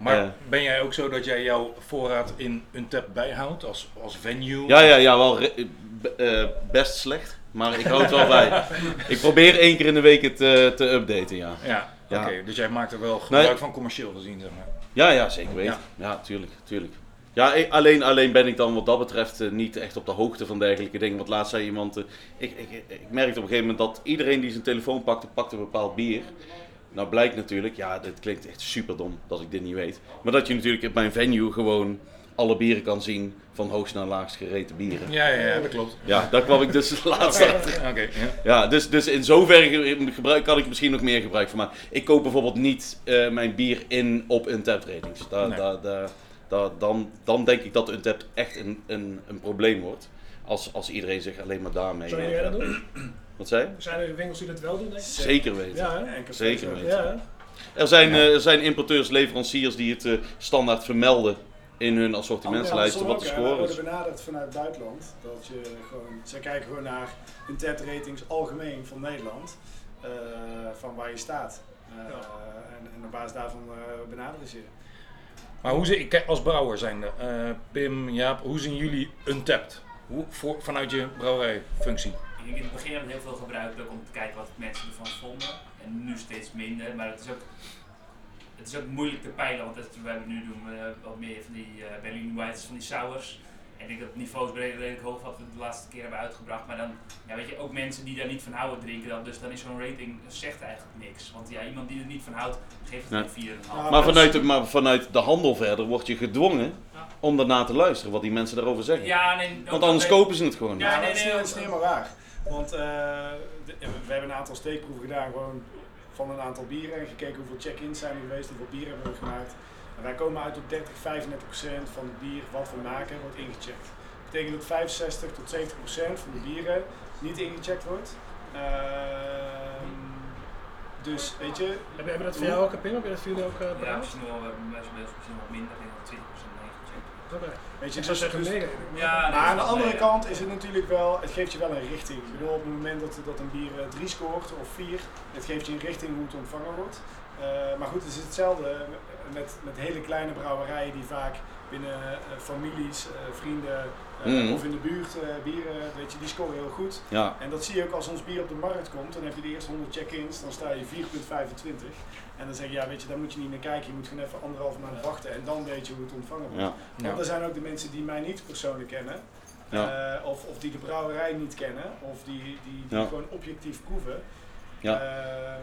Maar ben jij ook zo dat jij jouw voorraad in Untap bijhoudt als, als venue? Ja, ja, ja, wel eh, best slecht. Maar ik hou het wel bij. Ik probeer één keer in de week het eh, te updaten, ja. Ja, Ja. oké. Dus jij maakt er wel gebruik Nee. van commercieel gezien, zeg maar. Ja, ja, zeker weten. Ja, tuurlijk, tuurlijk. Ja, ik- alleen, alleen ben ik dan wat dat betreft eh, niet echt op de hoogte van dergelijke dingen. Want laatst zei iemand, ik, ik, ik merkte op een gegeven moment dat iedereen die zijn telefoon pakte, pakte een bepaald bier. Nou blijkt natuurlijk, ja, dit klinkt echt super dom dat ik dit niet weet. Maar dat je natuurlijk op mijn venue gewoon alle bieren kan zien van hoogst naar laagst gereten bieren. Ja, ja, ja dat klopt. Ja, daar kwam ik dus laatst achter. Oké, ja. Ja, dus, dus in zoverre ge- gebruik, kan ik misschien nog meer gebruik van maken. Ik koop bijvoorbeeld niet eh, mijn bier in op Untapped ratings. Daar, Nee. daar, daar, daar- dan, dan denk ik dat Untapped echt een, een, een probleem wordt. Als, als iedereen zich alleen maar daarmee... Zou eh, jij dat doen? Wat zei je? Zijn er winkels die dat wel doen, denk ik? Zeker weten. Ja, hè? Zeker weten. Ja? Er zijn, eh, er zijn importeurs, leveranciers die het eh, standaard vermelden in hun assortimentslijsten Andersom wat de score We is. worden benaderd vanuit het buitenland. Dat je gewoon, zij kijken gewoon naar een TED ratings algemeen van Nederland. eh, van waar je staat. Eh, en, en op basis daarvan eh, benaderen ze je. Maar hoe kijk, als brouwer zijn eh Pim, Jaap, hoe zien jullie Untapped? Hoe, voor, vanuit je brouwerijfunctie? Ik denk in het begin hebben we het heel veel gebruikt ook om te kijken wat mensen ervan vonden. En nu steeds minder, maar het is ook, het is ook moeilijk te peilen, want het, we hebben nu doen we wat meer van die uh, Berlin Whites, van die sours. En ik denk dat het niveau is redelijk hoog wat we de laatste keer hebben uitgebracht. Maar dan, ja, weet je, ook mensen die daar niet van houden drinken dat. Dus dan is zo'n rating zegt eigenlijk niks. Want ja, iemand die er niet van houdt, geeft het een 4,5. Ja, Maar vanuit, de, maar vanuit de handel verder word je gedwongen om daarna te luisteren wat die mensen daarover zeggen. Ja, nee, Want anders kopen ze het gewoon niet. Ja, nee, dat, is, nee, dat is niet helemaal waar. Want eh, de- we hebben een aantal steekproeven gedaan, gewoon van een aantal bieren. En gekeken hoeveel check-ins zijn er geweest, hoeveel bier hebben we gemaakt. En wij komen uit op 30, 35 procent van het bier wat we maken wordt ingecheckt. Dat betekent dat 65 tot 70 procent van de bieren niet ingecheckt wordt. Ehm, dus weet je, Hebben hebben we dat voor jou ook, Pim? Heb je dat voor jullie ook uh, Ja, misschien wel, eh, misschien wel- misschien wat minder, ik denk dat 20% meegecheckt. Oké. Weet je dus- zeggen dus-. Ja, Maar aan de andere kant is het natuurlijk wel, het geeft je wel een richting. Ik bedoel, op het moment dat, dat een bier 3 scoort of 4, het geeft je een richting hoe het ontvangen wordt. Eh, maar goed, het is hetzelfde met, met hele kleine brouwerijen die vaak binnen eh, families, eh, vrienden eh, Mhm. of in de buurt eh, bieren, weet je, die scoren heel goed. Ja, En dat zie je ook als ons bier op de markt komt, dan heb je de eerste 100 check-ins, dan sta je 4,25. En dan zeg je, ja weet je, daar moet je niet naar kijken, je moet gewoon even anderhalf maand wachten en dan weet je hoe het ontvangen wordt. ja. Want er zijn ook de mensen die mij niet persoonlijk kennen. Ja. eh, of, of die de brouwerij niet kennen. Of die, die, die Ja. gewoon objectief proeven. Ja.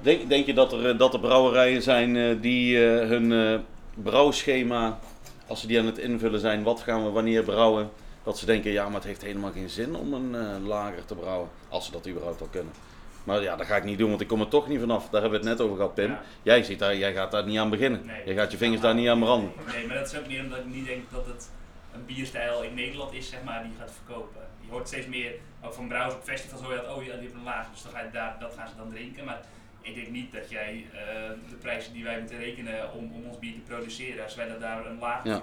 Denk, denk je dat er, dat er brouwerijen zijn die hun brouwschema, als ze die aan het invullen zijn, wat gaan we wanneer brouwen, dat ze denken, ja, maar het heeft helemaal geen zin om een eh, lager te brouwen, als ze dat überhaupt al kunnen. Maar ja, dat ga ik niet doen, want ik kom er toch niet vanaf. Daar hebben we het net over gehad, Pim. Ja. Jij, zit daar, jij gaat daar niet aan beginnen. Nee. Je gaat je vingers daar niet aan branden. Nee, maar dat is ook meer omdat ik niet denk dat het een bierstijl in Nederland is, zeg maar, die gaat verkopen. Je hoort steeds meer, ook van brouwers op festivals hoor je dat, oh ja, die hebben een laag, dus dan ga je daar, dat gaan ze dan drinken. Maar ik denk niet dat jij eh, de prijzen die wij moeten rekenen om, om ons bier te produceren, als wij dat daar een laag Ja.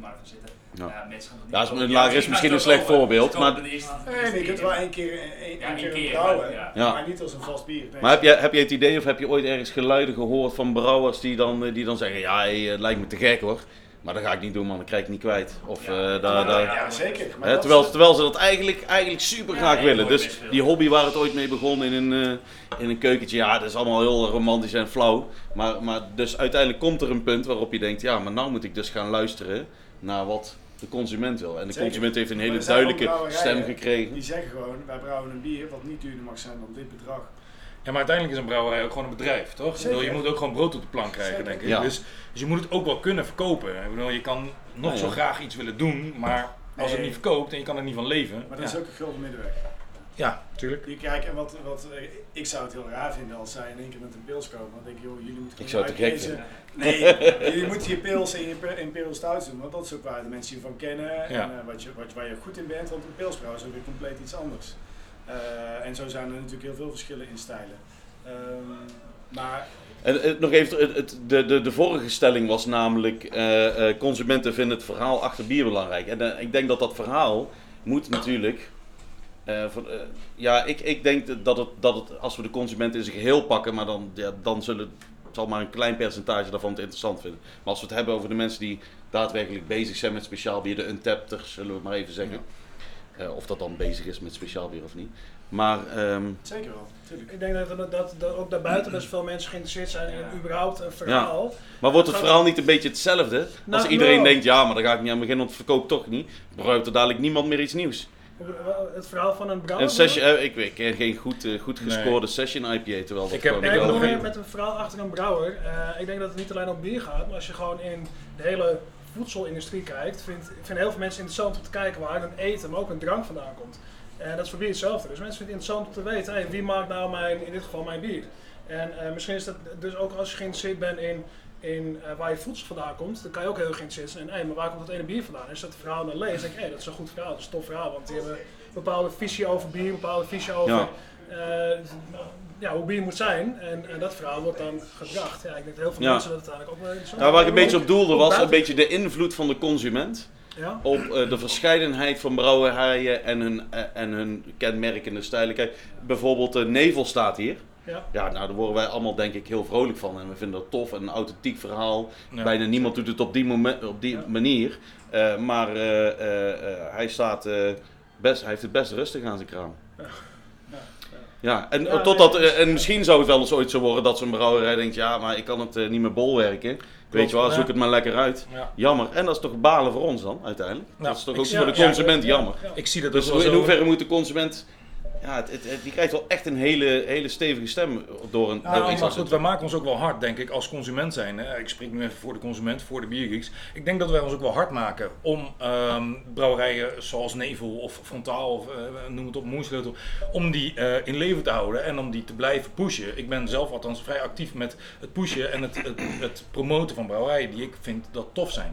De, in de markt gaan zetten, Ja. mensen gaan dat Ja, niet is- lager is misschien een slecht wel, voorbeeld, maar- de eerste- de Nee, eerste nee, je kunt keer. wel één keer, één, één Ja, keer keer, brouwen, ja. Maar niet als een vast bier. Nee. Maar heb je, heb je het idee of heb je ooit ergens geluiden gehoord van brouwers die dan, eh, die dan zeggen, ja, hey, het lijkt me te gek hoor. Maar dat ga ik niet doen man, dan krijg ik niet kwijt. Of, Ja. eh, Ja, zeker. Maar Hè, dat terwijl, terwijl ze dat eigenlijk, eigenlijk super Ja, graag willen. Dus die hobby waar het ooit mee begon in een, eh, in een keukentje, ja, dat is allemaal heel romantisch en flauw. Maar, maar dus uiteindelijk komt er een punt waarop je denkt, ja, maar nou moet ik dus gaan luisteren naar wat de consument wil. En de Zeker. consument heeft een hele duidelijke stem gekregen. Die zeggen gewoon, wij brouwen een bier wat niet duurder mag zijn dan dit bedrag. Ja, maar uiteindelijk is een brouwerij ook gewoon een bedrijf, toch? Ik bedoel, Zeker. je moet ook gewoon brood op de plank krijgen, Zeker. denk ik. Ja. Dus, dus je moet het ook wel kunnen verkopen. Ik bedoel, je kan nog ja. zo graag iets willen doen, maar als het niet verkoopt en je kan er niet van leven. Maar dat ja. is ook een gulden middenweg. Ja, tuurlijk. Die kijken, en wat, wat, eh, ik zou het heel raar vinden als zij in één keer met een pils komen. Dan denk ik, joh, jullie moeten Ik gewoon zou het gek vinden. Nee, jullie moeten je pils in je Imperial Stouts doen, want dat is ook waar de mensen je van kennen en eh, wat je, wat, waar je goed in bent. Want een pilsbrouw is ook weer compleet iets anders. Eh, en zo zijn er natuurlijk heel veel verschillen in stijlen. Ehm, maar En, nog even, het, het- de, de, de vorige stelling was namelijk, eh, eh, consumenten vinden het verhaal achter bier belangrijk. En ik denk dat dat verhaal moet natuurlijk, eh, van, eh, ja, ik, ik denk dat het, dat het, als we de consument in zijn geheel pakken, maar dan, ja, dan zullen, zal maar een klein percentage daarvan het interessant vinden. Maar als we het hebben over de mensen die daadwerkelijk bezig zijn met speciaal bier, de untappers, zullen we maar even zeggen. Eh, of dat dan bezig is met speciaal bier of niet. Maar ehm, zeker wel, natuurlijk. Ik denk dat, dat, dat, dat ook daarbuiten best veel mensen geïnteresseerd zijn in überhaupt een verhaal. Maar wordt het verhaal niet een beetje hetzelfde? Als Nou, iedereen denkt, ja, maar daar ga ik niet aan beginnen, want het verkoopt toch niet. Gebruikt er dadelijk niemand meer iets nieuws. Het verhaal van een brouwer. Een session, eh, ik, ik ken geen goed, eh, goed Nee. gescoorde session IPA, terwijl dat Ik heb- ik nog meer met een verhaal achter een brouwer. Eh, ik denk dat het niet alleen om bier gaat, maar als je gewoon in de hele voedselindustrie kijkt, vindt, vinden heel veel mensen interessant om te kijken waar een eten, maar ook een drank vandaan komt. En dat is voor bier hetzelfde. Dus mensen vinden het interessant om te weten, hey, wie maakt nou mijn, in dit geval mijn bier? En eh, misschien is dat dus ook als je geïnteresseerd bent in, in eh, waar je voedsel vandaan komt, dan kan je ook heel erg geïnteresseerd zijn in, hey, maar waar komt dat ene bier vandaan? En als je dat verhaal dan leest, denk ik, hey, dat is een goed verhaal, dat is een tof verhaal, want die hebben een bepaalde visie over bier, een bepaalde visie over Ja. eh, ja, hoe bier moet zijn. En, en dat verhaal wordt dan gebracht. Ja, ik denk dat heel veel Ja. mensen dat uiteindelijk ook wel interessant Nou, waar ik een beetje op doelde was een beetje de invloed van de consument Ja? op eh, de verscheidenheid van brouwerijen en hun, en hun kenmerkende stijlen. Kijk, bijvoorbeeld de Nevel staat hier. Ja. Ja, nou daar worden wij allemaal denk ik heel vrolijk van en we vinden dat tof en een authentiek verhaal. Ja. Bijna niemand doet het op die, moment, op die Ja. manier. Eh, maar eh, eh, hij, staat, eh, best, hij heeft het best rustig aan zijn kraam. Ja. Ja, en, Ja, totdat, nee, en misschien zou het wel eens ooit zo worden dat zo'n brouwerij denkt, ja, maar ik kan het niet meer bolwerken. Weet je wel, ja. zoek het maar lekker uit. Ja. Jammer. En dat is toch balen voor ons dan, uiteindelijk? Ja, dat is toch ik ook zie- voor de consument ja, jammer. ja. Ik zie dat Dus ook wel in zo. hoeverre moet de consument... Ja, het, het, het- die krijgt wel echt een hele, hele stevige stem door een... Ja, door maar goed, wij maken ons ook wel hard, denk ik, als consument zijn. Hè. Ik spreek nu even voor de consument, voor de biergeeks. Ik denk dat wij ons ook wel hard maken om ehm, brouwerijen zoals Nevel of Frontaal of eh, noem het op, Moersleutel, om die eh, in leven te houden en om die te blijven pushen. Ik ben zelf althans vrij actief met het pushen en het, het, promoten van brouwerijen die ik vind dat tof zijn.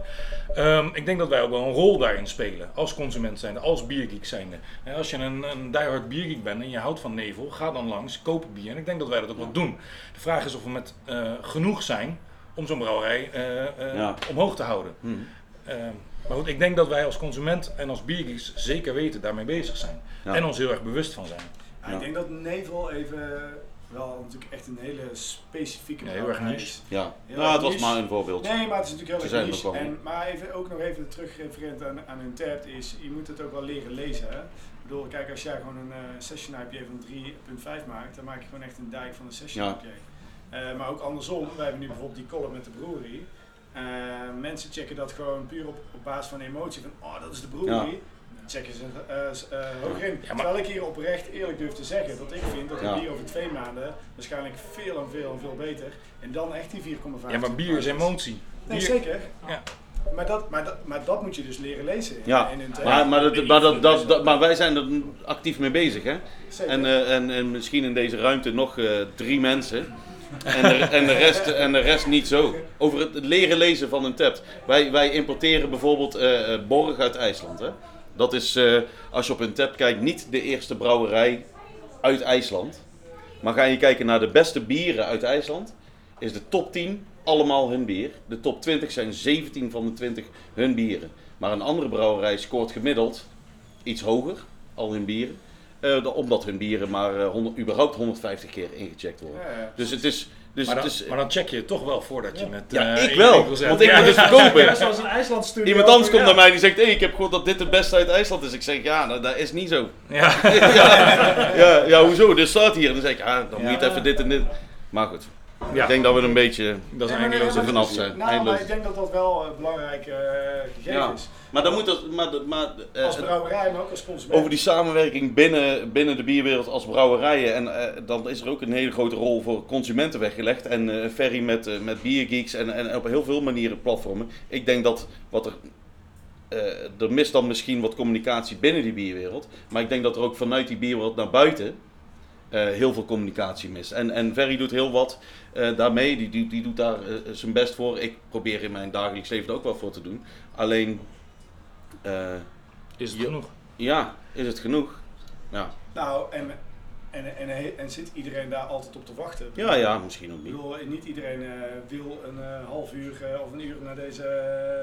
Ehm, ik denk dat wij ook wel een rol daarin spelen, als consument zijnde, als biergeek zijnde. Als je een, een diehard biergeek bent en je houdt van Nevel, ga dan langs, koop bier. En ik denk dat wij dat ook wel doen. De vraag is of we met eh, genoeg zijn om zo'n brouwerij eh, eh, Ja. omhoog te houden. Hm. Eh, maar goed, ik denk dat wij als consument en als biergeeks zeker weten daarmee bezig zijn. Ja. En ons heel erg bewust van zijn. Ja, Ja. Ik denk dat Nevel even wel natuurlijk echt een hele specifieke Ja, heel erg niche. Ja, Heel nou, het was niche. maar een voorbeeld. Nee, maar het is natuurlijk heel erg er niche. En, maar even, ook nog even terugreferent aan, aan hun tab is, je moet het ook wel leren lezen. Hè? Ik bedoel, kijk, als jij gewoon een eh, session IPA van 3.5 maakt, dan maak je gewoon echt een dijk van een session Ja. IPA. Eh, maar ook andersom, wij hebben nu bijvoorbeeld die column met de brewery. Eh, mensen checken dat gewoon puur op, op basis van emotie, van oh, dat is de brewery. Ja. Checken ze eh, eh, hoger in. Ja, maar- Terwijl ik hier oprecht eerlijk durf te zeggen dat ik vind dat Ja. een bier over twee maanden waarschijnlijk veel en veel en veel beter. En dan echt die 4,5. Ja, maar bier is emotie. Nee, Bier- zeker. Ja. Maar, dat, maar, dat, maar dat moet je dus leren lezen in, Ja, in hun Maar, maar, dat, maar, dat, dat, dat- maar wij zijn er actief mee bezig, hè? Zeker. En, eh, en, en misschien in deze ruimte nog eh, drie mensen En de, en, de rest, en de rest niet zo. Over het leren lezen van een tap. Wij, wij importeren bijvoorbeeld eh, eh, Borg uit IJsland. Hè? Dat is, eh, als je op een tap kijkt, niet de eerste brouwerij uit IJsland. Maar ga je kijken naar de beste bieren uit IJsland, is de top 10 allemaal hun bier. De top 20 zijn 17 van de 20 hun bieren. Maar een andere brouwerij scoort gemiddeld iets hoger, al hun bieren. eh, da- omdat hun bieren maar eh, 100, überhaupt 150 keer ingecheckt worden. Ja, ja. Dus het is... Dus Maar het dan, is maar dan check je het toch wel voordat je Ja. het... Ja, eh, ik wel, want ik Ja, moet dus- het verkopen. Zoals een IJsland studio. Iemand anders komt Ja. naar mij die zegt: hey, ik heb gehoord dat dit het beste uit IJsland is. Ik zeg: Ja, nou, dat is niet zo. Ja. ja, ja, hoezo? Dit staat hier. En dan zeg ik: Ja, dan moet je het even dit en dit. Maar goed, Ja. ik denk dat we een beetje. Dat is eindeloos. vanaf zijn. Nou, maar ik denk dat dat wel een belangrijk eh, gegeven Ja. is. Maar dan moet dat. Maar, maar, eh, Als brouwerij, maar ook als consument. over die samenwerking binnen, binnen de bierwereld als brouwerijen. En eh, dan is er ook een hele grote rol voor consumenten weggelegd. En eh Ferry met, eh, met biergeeks en, en op heel veel manieren platformen. Ik denk dat wat er. eh, er mist dan misschien wat communicatie binnen die bierwereld. Maar ik denk dat er ook vanuit die bierwereld naar buiten eh, heel veel communicatie mist. En, en Ferry doet heel wat eh, daarmee. Die, die, die doet daar eh, zijn best voor. Ik probeer in mijn dagelijks leven er ook wel voor te doen. Alleen. eh, Is het genoeg? ja, is het genoeg? Ja, Nou, en, en, en, en, zit iedereen daar altijd op te wachten? ja, ja misschien ook Ik niet. bedoel, niet iedereen wil een eh, half uur eh, of een uur naar, deze,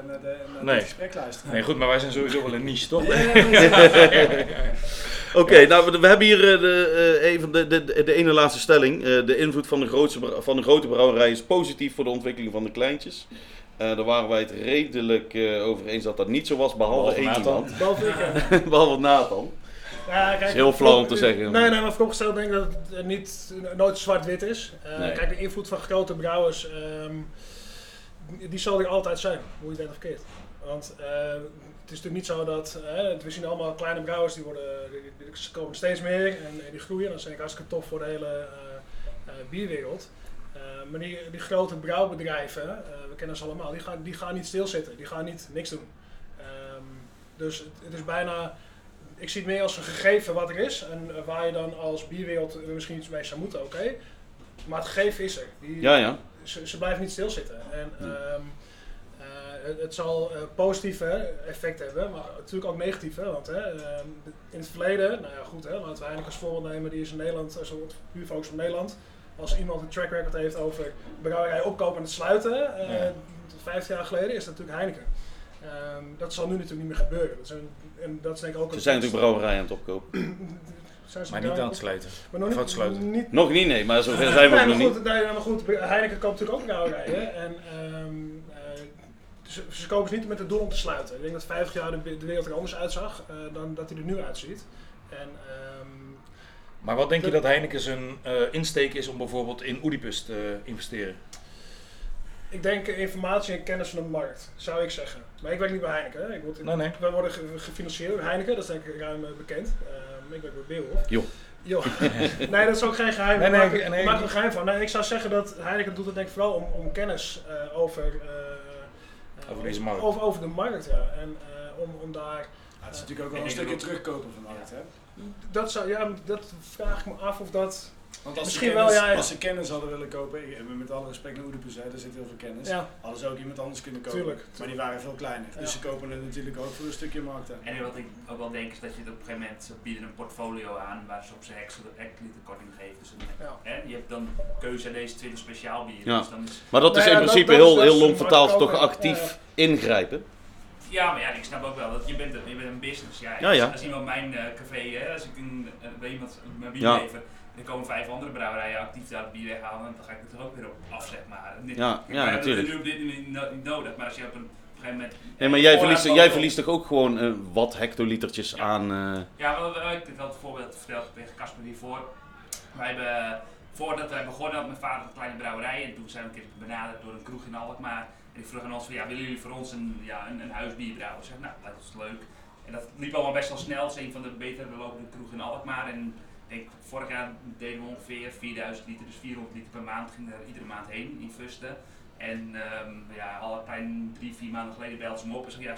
naar, de, naar Nee. dit gesprek luisteren. Nee, goed, maar wij zijn sowieso wel een niche, toch? Ja, ja, ja. Oké, nou we, we hebben hier eh, de, eh, even de, de, de ene laatste stelling. Eh, de invloed van de, grootste, van de grote brouwerij is positief voor de ontwikkeling van de kleintjes. Eh, daar waren wij het redelijk eh, over eens dat dat niet zo was, behalve, Behalve één iemand. Behalve ik, ja. behalve Nathan. Ja, kijk, Dat is heel flauw om te zeggen. Nee, nee, maar vooropgesteld denk ik dat het niet, nooit zwart-wit is. Eh, Nee. Kijk, de invloed van grote brouwers, ehm, die zal er altijd zijn, hoe je het keert. Want eh, het is natuurlijk niet zo dat, eh, we zien allemaal kleine brouwers, die, worden, die, komen steeds meer en, en die groeien. Dat is ik hartstikke tof voor de hele eh, eh, bierwereld. Eh, maar die, die grote brouwbedrijven, we kennen ze allemaal, die gaan, die gaan niet stilzitten, die gaan niet niks doen. Ehm, dus het, het is bijna, ik zie het meer als een gegeven wat er is en waar je dan als bierwereld misschien iets mee zou moeten, oké. Maar het gegeven is er. Die, Ja, ja. ze, ze blijven niet stilzitten. En Hmm. Eh, het, het zal eh, positieve effect hebben, maar natuurlijk ook negatieve. Want hè, ehm, in het verleden, nou ja goed, hè, laten we Heineken als voorbeeld nemen, die is in Nederland, een soort puur focus op Nederland. Als iemand een track record heeft over brouwerij opkopen en het sluiten, eh Ja. 15 jaar geleden, is dat natuurlijk Heineken. Ehm, dat zal nu natuurlijk niet meer gebeuren. Dat een, en dat is denk ik ook Ze een- zijn natuurlijk brouwerijen aan het opkopen. Zijn ze Maar niet aan het sluiten. Maar nog Of niet, aan het sluiten. niet Nog niet, nee, maar zover zijn we nee, ook nog niet. nee, maar goed, Heineken koopt natuurlijk ook brouwerijen. En ehm, eh, ze, ze kopen ze niet met het doel om te sluiten. Ik denk dat 50 jaar de, de wereld er anders uitzag eh, dan dat hij er nu uitziet. En, ehm, Maar wat denk je dat Heineken zijn eh, insteek is om bijvoorbeeld in Oedipus te investeren? ik denk eh, informatie en kennis van de markt, zou ik zeggen. Maar ik werk niet bij Heineken. Hè. Ik word, Nee, nee. Wij worden ge- gefinancierd door Heineken, dat is denk ik ruim bekend. Ehm, ik werk bij. Joh. Joh. nee, dat is ook geen geheim. Nee, nee, ik maak, er- nee, maak geheim van. Nee, ik zou zeggen dat Heineken doet het denk ik vooral om, om kennis over, Over deze markt. Over, over de markt, ja. En eh, om, om daar... Ja, het is natuurlijk ook wel Ik een stukje terugkopen van de markt, hè? Dat zou, ja, dat vraag ik me af of dat... Want als Misschien ze kennis, wel, ja, ja. Als ze kennis hadden willen kopen, ik- met alle respect naar Oedipus, hè, daar zit heel veel kennis. Ja, Hadden ze ook iemand anders kunnen kopen. Tuurlijk, Maar die waren veel kleiner. Dus ze kopen het natuurlijk ook voor een stukje markt. En wat ik ook wel denk is dat je het op een gegeven moment, ze bieden een portfolio aan waar ze op zijn hectoliter korting geven. Dus een, ja. hè, je hebt dan keuze uit deze 20 speciaal bieren. Ja. Dus dan is, Maar dat is Nou in principe dat heel, dus heel een lomp vertaald toch actief ja. ingrijpen. ja, maar ja, ik snap ook wel dat je bent, een- je bent een business. Ja, Ja, ja. Als, als iemand mijn eh, café, hè, als ik een, eh, bij iemand mijn bier Ja. lever, er komen vijf andere brouwerijen actief daar het bier weghalen, dan ga ik het er ook weer op af, zeg maar. Dit- Ja, ja, maar natuurlijk. Nu op dit moment niet, no- niet nodig, maar als je op een, gegeven moment... Nee, maar jij verliest, jij verliest toch ook gewoon eh, wat hectolitertjes Ja. aan. eh, Ja, wel, wel, ik had het voorbeeld verteld tegen Casper hiervoor. Wij hebben, voordat wij begonnen had mijn vader een kleine brouwerij en toen zijn we een keer benaderd door een kroeg in Alkmaar. En die vroeg aan ons van, ja, willen jullie voor ons een, ja, een, een huisbier brouwen? Ik zeg, nou, dat is leuk. En dat liep allemaal best wel snel. Het is een van de betere lopende kroegen in Alkmaar. En ik vorig jaar deden we ongeveer 4000 liter, dus 400 liter per maand. Ging er iedere maand heen in Fusten. En ehm, ja, al drie, vier maanden geleden belde ze me op en zei, ja,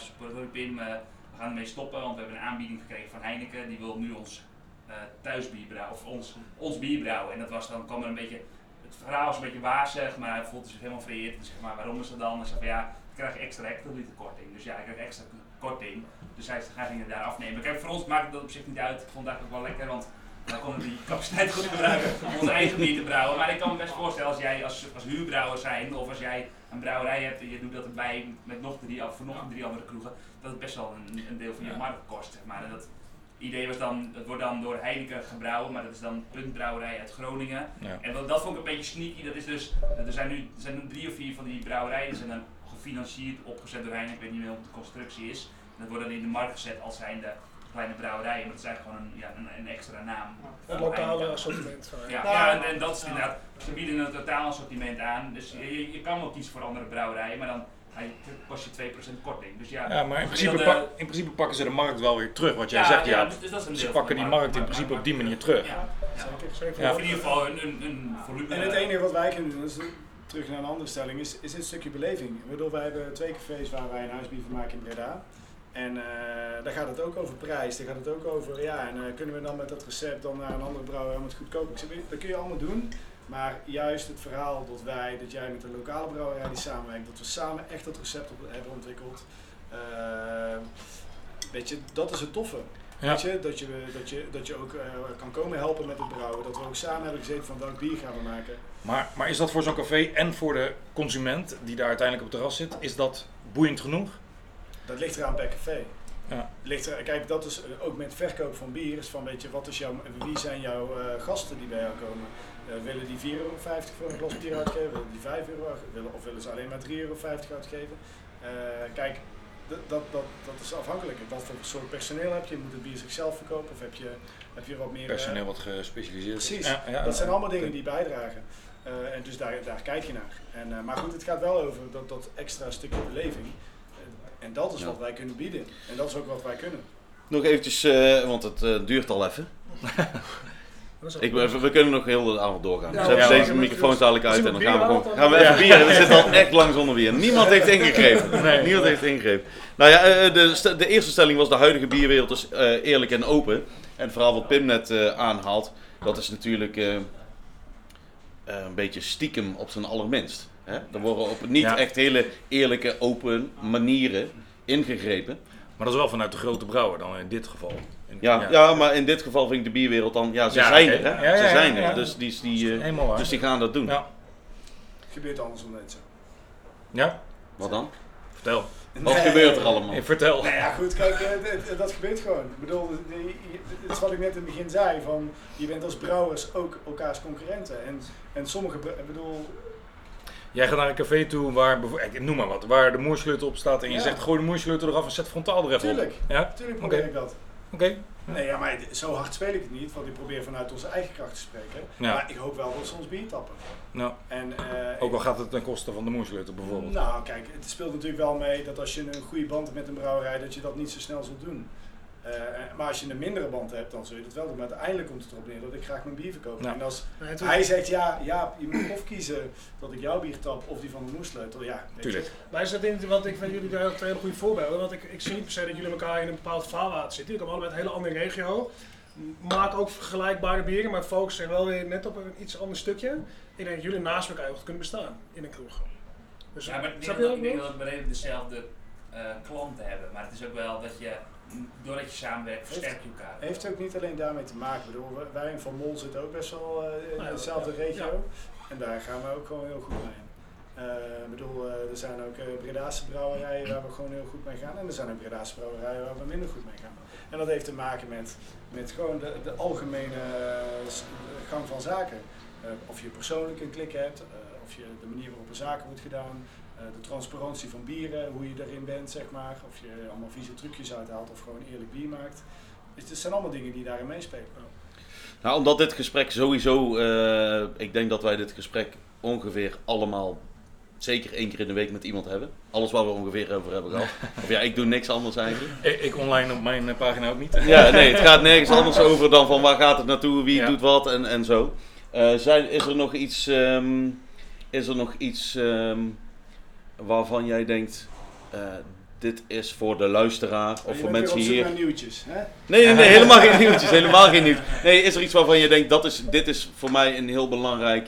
Pim, we gaan ermee stoppen, want we hebben een aanbieding gekregen van Heineken. Die wil nu ons eh thuisbier brouwen, of ons, ons bier brouwen. En dat was dan, kwam er een beetje het verhaal is een beetje wazig, maar hij voelt zich helemaal vereerd. Dus maar, waarom is dat dan? En zei van ja, dan krijg extra hectoliter korting. Dus ja, ik krijg extra korting. Dus hij, hij ging daar afnemen. Kijk, voor ons maakt dat op zich niet uit. Ik vond het eigenlijk wel lekker, want dan konden we die capaciteit goed gebruiken om onze eigen bier te brouwen. Maar ik kan me best voorstellen als jij als, als huurbrouwer zijn, of als jij een brouwerij hebt en je doet dat erbij met nog drie, of voor nog drie andere kroegen, dat het best wel een, een deel van je Ja. markt kost. Zeg maar. En dat idee was dan, het wordt dan door Heineken gebrouwen, maar dat is dan puntbrouwerij uit Groningen. Ja. En dat, dat vond ik een beetje sneaky. Dat is dus, er zijn nu, er zijn nu drie of vier van die brouwerijen, die zijn dan gefinancierd, opgezet door Heineken, ik weet niet meer hoe de constructie is. En dat wordt dan in de markt gezet als zijnde kleine brouwerijen, maar dat is eigenlijk gewoon een, ja, een, een extra naam. Het lokale assortiment. van- Ja, Nou, ja en, en dat is inderdaad, ze bieden een totaal assortiment aan, dus je, je kan wel kiezen voor andere brouwerijen, maar dan ga je, kost je 2% korting. Dus ja, Ja, maar in principe, gemiddelde- pak- in principe pakken ze de markt wel weer terug. Wat jij zegt, ja, dus, dus dat is een ze pakken die de markt in principe op die manier terug. Ja, Zeker, zeker. Ja. Of in ieder geval een, een, een volume. En het enige wat wij kunnen doen, is terug naar een andere stelling, is, is dit stukje beleving. Ik bedoel, wij hebben twee cafés waar wij een huisbier van maken in Breda. En eh, daar gaat het ook over prijs, daar gaat het ook over, ja, en eh, kunnen we dan met dat recept dan naar een andere brouwer om het weet je, Dat kun je allemaal doen, maar juist het verhaal dat wij, dat jij met de lokale brouwerij die samenwerkt, dat we samen echt dat recept op, hebben ontwikkeld. eh, weet je, dat is het toffe. Ja. Weet je, dat je, dat je, dat je ook kan komen helpen met het brouwen. Dat we ook samen hebben gezeten van welk bier gaan we maken. Maar, maar is dat voor zo'n café en voor de consument die daar uiteindelijk op het terras zit, is dat boeiend genoeg? Dat ligt eraan per café. Ja. Ligt er, kijk, dat is eh, ook met verkoop van bier. Is van, weet je, wat is jouw, wie zijn jouw eh, gasten die bij jou komen? Eh, willen die 4,50 euro voor een glas bier uitgeven? Willen die 5 euro? Willen, of willen ze alleen maar 3,50 euro uitgeven? Eh, kijk, dat, dat, dat, dat is afhankelijk. Wat voor soort personeel heb je? Moet het bier zichzelf verkopen? Of heb je, heb je wat meer... Personeel wat gespecialiseerd is. Precies, Ja, ja, dat zijn ja. allemaal dingen die bijdragen. Eh, en dus daar, daar kijk je naar. En, eh, maar goed, het gaat wel over dat, dat extra stukje beleving. En dat is Ja. wat wij kunnen bieden. En dat is ook wat wij kunnen. Nog eventjes, eh, want het eh, duurt al even. Ik, we, we kunnen nog heel de avond doorgaan. Ja, dus zetten ja, deze microfoons dadelijk uit en dan gaan we gewoon gaan we even bieren. We zitten al echt lang zonder bier. Niemand heeft ingegrepen. Nee. Niemand heeft ingegrepen. Nou ja, eh, de, de eerste stelling was de huidige bierwereld is eh, eerlijk en open. En het verhaal wat Pim net eh, aanhaalt, dat is natuurlijk eh, eh, een beetje stiekem op zijn allerminst. Hè? Er worden op niet Ja. echt hele eerlijke, open manieren ingegrepen. Maar dat is wel vanuit de grote brouwer dan in dit geval. In- Ja, ja. maar in dit geval vind ik de bierwereld dan, ja, ze Ja, zijn er. Hè? Ja, ja, ze zijn er, ja. dus die, die, eh, dus die gaan dat doen. Ja. Gebeurt andersom net zo. ja, Wat dan? vertel. Wat Nee. gebeurt er allemaal? Vertel. Nou ja, goed, kijk, eh, d- d- dat gebeurt gewoon. Ik bedoel, het is wat ik net in het begin zei, van je bent als brouwers ook elkaars concurrenten. En, en sommige, ik bedoel, Jij gaat naar een café toe waar, noem maar wat, waar de moersleutel op staat en je Ja. zegt gooi de moersleutel eraf en zet frontaal er even tuurlijk, op. Ja? natuurlijk probeer Oké. ik dat. Oké. Nee, ja, maar zo hard speel ik het niet, want ik probeer vanuit onze eigen kracht te spreken. Ja. Maar ik hoop wel dat ze ons bier tappen. Nou, En, eh, ook al gaat het ten koste van de moersleutel bijvoorbeeld. Nou, kijk, het speelt natuurlijk wel mee dat als je een goede band hebt met een brouwerij, dat je dat niet zo snel zult doen. Eh, maar als je een mindere band hebt, dan zul je dat wel doen. Maar uiteindelijk komt het erop neer dat ik graag mijn bier verkoop. Ja. En als hij zegt, ja, ja, je moet of kiezen dat ik jouw bier tap of die van de moersleutel. Ja. Tuurlijk. Wij zitten in, want ik vind jullie daar twee hele goede voorbeelden. Want ik, ik zie niet per se dat jullie elkaar in een bepaald vaarwater zitten. Jullie komen allebei uit een hele andere regio. Maken ook vergelijkbare bieren, maar focussen zich wel weer net op een iets ander stukje. Ik denk dat jullie naast elkaar goed kunnen bestaan in een kroeg. Dus, Ja, maar ik denk, dat, ik denk bedoel? dat we redelijk dezelfde eh, klanten hebben. Maar het is ook wel dat je, doordat je samenwerkt, versterk je elkaar. Heeft ook niet alleen daarmee te maken. Ik bedoel, wij in Van Mol zitten ook best wel eh, in Nou dezelfde ja. regio. En daar gaan we ook gewoon heel goed mee. Eh, ik bedoel, eh, er zijn ook uh, Bredaanse brouwerijen waar we gewoon heel goed mee gaan. En er zijn ook Bredaanse brouwerijen waar we minder goed mee gaan. En dat heeft te maken met, met gewoon de, de algemene gang van zaken. Of je persoonlijk een klik hebt, of je de manier waarop een zaken wordt gedaan, de transparantie van bieren, hoe je erin bent, zeg maar. Of je allemaal vieze trucjes uithaalt of gewoon eerlijk bier maakt. Dus het zijn allemaal dingen die daarin meespelen. Nou, omdat dit gesprek sowieso, eh, ik denk dat wij dit gesprek ongeveer allemaal zeker één keer in de week met iemand hebben. Alles waar we ongeveer over hebben gehad. Of ja, ik doe niks anders eigenlijk. Ik, ik online op mijn eh, pagina ook niet. Ja, nee, het gaat nergens anders over dan van waar gaat het naartoe, wie Ja. doet wat en, en zo. Eh, zijn, is er nog iets, ehm, is er nog iets ehm, waarvan jij denkt, eh, dit is voor de luisteraar of voor mensen hier... naar nieuwtjes, hè? Nee, nee, nee, helemaal geen nieuwtjes. Helemaal geen nieuws. Nee, is er iets waarvan je denkt, dat is, dit is voor mij een heel belangrijk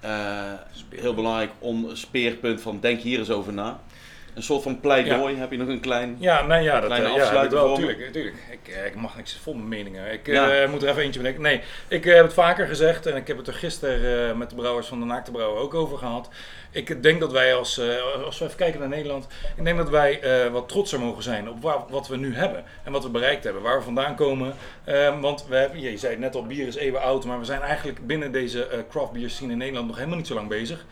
eh, heel belangrijk om speerpunt van denk hier eens over na. Een soort van pleidooi, heb je nog een klein... Ja, nee, ja, dat Kleine eh, ja, ik wel, tuurlijk, tuurlijk. Ik, eh, ik mag niks vol mijn meningen. Ik Ja. eh, moet er even eentje bedenken. Nee, ik heb het vaker gezegd en ik heb het er gisteren met de brouwers van de Naakte Brouwer ook over gehad. Ik denk dat wij als, als we even kijken naar Nederland, ik denk dat wij wat trotser mogen zijn op wa- wat we nu hebben en wat we bereikt hebben, waar we vandaan komen. Eh, want we hebben, je zei net al, bier is eeuwen oud, maar we zijn eigenlijk binnen deze craft beer scene in Nederland nog helemaal niet zo lang bezig.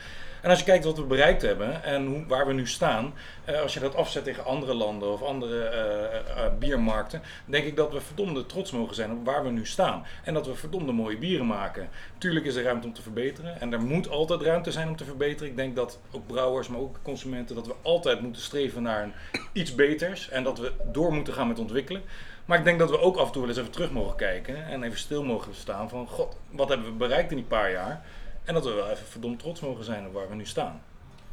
En als je kijkt wat we bereikt hebben en hoe, waar we nu staan, eh, als je dat afzet tegen andere landen of andere eh, eh, biermarkten, denk ik dat we verdomde trots mogen zijn op waar we nu staan. En dat we verdomde mooie bieren maken. Tuurlijk is er ruimte om te verbeteren en er moet altijd ruimte zijn om te verbeteren. Ik denk dat ook brouwers, maar ook consumenten, dat we altijd moeten streven naar een iets beters en dat we door moeten gaan met ontwikkelen. Maar ik denk dat we ook af en toe wel eens even terug mogen kijken en even stil mogen staan van, god, wat hebben we bereikt in die paar jaar? En dat we wel even verdomd trots mogen zijn op waar we nu staan.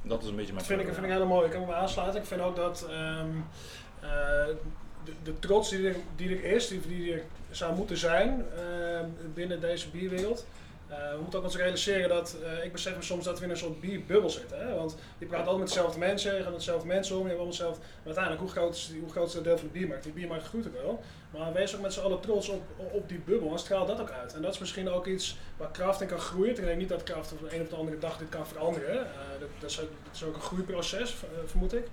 Dat is een beetje mijn Dat vind ik, vind ik heel mooi. Ik kan me aansluiten. Ik vind ook dat ehm, eh, de, de trots die er, die er is, die, die er zou moeten zijn ehm, binnen deze bierwereld. Eh, we moeten ook ons realiseren dat, eh, ik besef me soms dat we in een soort bierbubbel zitten. Hè? Want je praat altijd met dezelfde mensen, je gaat met dezelfde mensen om, je hebt allemaal hetzelfde. Uiteindelijk, hoe groot, is, hoe groot is het deel van de biermarkt? Die biermarkt groeit ook wel. Maar wees ook met z'n allen trots op, op die bubbel en straal dat ook uit. En dat is misschien ook iets waar Kraft in kan groeien. Ik denk niet dat Kraft op de een of de andere dag dit kan veranderen. Eh, dat, dat, is ook, dat is ook een groeiproces, vermoed ik.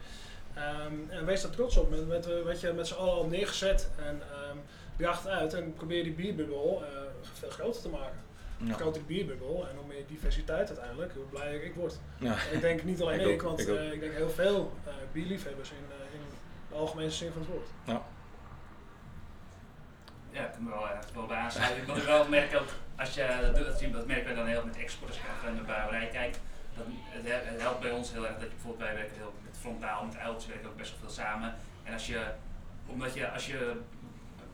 Ehm, en wees daar trots op. Met, met, wat je met z'n allen al neergezet en ehm bracht uit. En probeer die bierbubbel veel groter te maken. Ja. Grotere bierbubble en hoe meer diversiteit uiteindelijk, hoe blijer ik word. Ja. Ik denk niet alleen Ik ik, ook, want ik eh, ik denk heel veel eh, bierliefhebbers in, eh, in de algemene zin van het woord. Ja, ik kan wel, echt wel bij aansluiten. Wat ik wel merk ook, als je dat doet, dat, dat merken we dan heel met export, als je naar de brouwerij kijkt. Dat, het, he- het helpt bij ons heel erg dat je bijvoorbeeld, wij werken heel met frontaal, met uiltjes werken ook best wel veel samen. En als je, omdat je, als je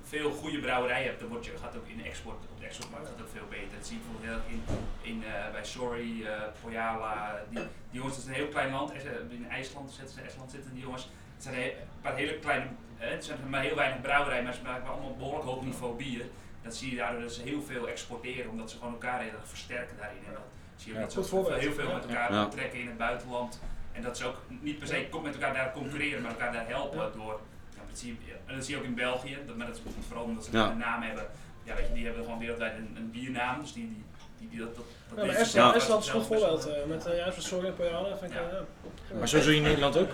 veel goede brouwerijen hebt, dan word je, gaat ook in de export, op de exportmarkt gaat ook veel beter. Dat zie ik bijvoorbeeld in, in, eh, bij Sorry, eh Pojala, die, die jongens, dat is een heel klein land, Eh, in IJsland zitten, in IJsland zitten die jongens. Het zijn een paar hele kleine, eh, het zijn maar heel weinig brouwerijen, maar ze maken wel allemaal behoorlijk hoog niveau bier. Dat zie je daardoor dat ze heel veel exporteren, omdat ze gewoon elkaar heel erg versterken daarin. En dat zie je Ja, dat ze heel veel met elkaar Ja. trekken in het buitenland. En dat ze ook niet per se met elkaar daar concurreren, maar elkaar daar helpen Ja. door. Dat zie je, en dat zie je ook in België, dat, maar dat is vooral omdat ze Ja. een naam hebben. Ja, weet je, die hebben gewoon wereldwijd een, een biernaam, dus die, die, die, die dat, dat, dat Ja, maar Estland, is een goed voorbeeld. eh, met uh, juist met Sorry en Pojana vind ik Ja. eh, ja. Maar zo zie je Nederland ook?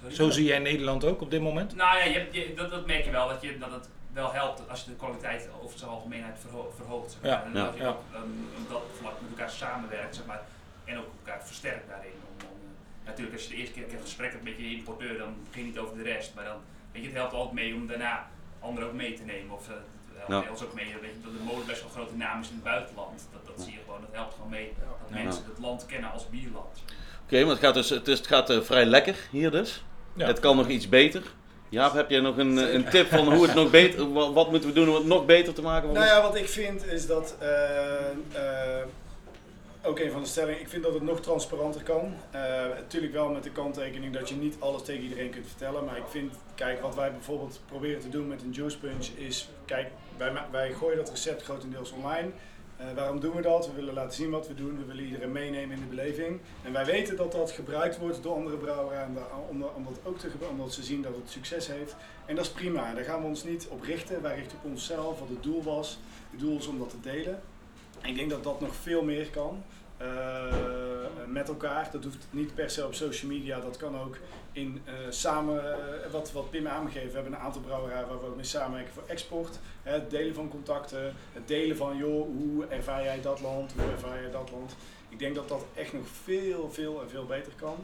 Sorry? Zo zie jij Nederland ook op dit moment? Nou ja, je, hebt- je, dat, dat merk je wel, dat, je, dat het wel helpt als je de kwaliteit over zijn algemeenheid verho- verhoogt. Zeg maar. Ja, en ja, dat je ja. ook um, op dat vlak met elkaar samenwerkt zeg maar, en ook elkaar versterkt daarin. Om, om, eh, natuurlijk, als je de eerste keer een gesprek hebt met je importeur, dan begin je niet over de rest. Maar dan, weet je, het helpt altijd mee om daarna anderen ook mee te nemen. Of eh, het helpt ons ook mee weet je, dat de mode best wel een grote naam is in het buitenland. Dat, dat zie je gewoon, dat helpt gewoon mee dat Ja. mensen het land kennen als bierland. Oké, maar het gaat, dus, het, is, het gaat eh, vrij lekker hier dus. Ja. Het kan nog iets beter. Jaap, heb jij nog een, eh, een tip van hoe het nog beter, wa- wat moeten we doen om het nog beter te maken? Nou ja, wat ik vind is dat, eh, eh, ook een van de stellingen, ik vind dat het nog transparanter kan. Eh, natuurlijk wel met de kanttekening dat je niet alles tegen iedereen kunt vertellen. Maar ik vind, kijk, wat wij bijvoorbeeld proberen te doen met een juice punch is, kijk, wij, wij gooien dat recept grotendeels online. Eh, waarom doen we dat? We willen laten zien wat we doen. We willen iedereen meenemen in de beleving. En wij weten dat dat gebruikt wordt door andere brouwerijen om, om, dat ook te omdat ze zien dat het succes heeft. En dat is prima. Daar gaan we ons niet op richten. Wij richten op onszelf, wat het doel was. Het doel is om dat te delen. En ik denk dat dat nog veel meer kan. Eh, met elkaar. Dat hoeft niet per se op social media. Dat kan ook in eh, samen, eh, wat, wat Pim aangegeven. We hebben een aantal brouwerijen waar we ook mee samenwerken voor export. Hè, het delen van contacten. Het delen van, joh, hoe ervaar jij dat land? Hoe ervaar jij dat land? Ik denk dat dat echt nog veel, veel en veel beter kan.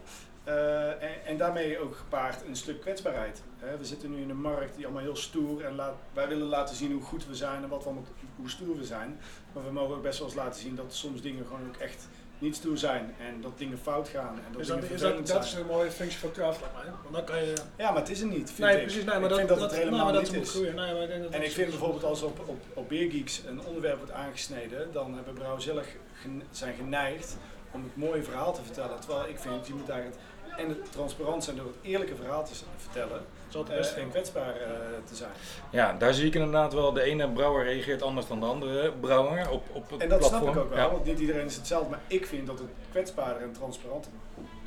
Eh, en, en daarmee ook gepaard een stuk kwetsbaarheid. Hè, we zitten nu in een markt die allemaal heel stoer en laat, wij willen laten zien hoe goed we zijn en wat we allemaal, hoe stoer we zijn. Maar we mogen ook best wel eens laten zien dat soms dingen gewoon ook echt niet stoer zijn en dat dingen fout gaan. En dat Is dat, is dat, dat is een mooie functie van mij. Want dan kan je... Ja, maar het is er niet. Vind Nee, ik. precies. Nee, maar ik dat, vind dat, het helemaal nou, niet is. Nee, maar ik denk dat En ik vind bijvoorbeeld als op, op, op Beer Geeks een onderwerp wordt aangesneden, dan hebben brouwers gen- zijn geneigd om het mooie verhaal te vertellen. Terwijl ik vind, je moet eigenlijk het, en het transparant zijn door het eerlijke verhaal te vertellen Zal het eh, best en vinden. kwetsbaar eh, te zijn. Ja, daar zie ik inderdaad wel. De ene brouwer reageert anders dan de andere brouwer op, op het En dat platform. snap ik ook wel, Ja. want niet iedereen is hetzelfde. Maar ik vind dat het kwetsbaarder en transparanter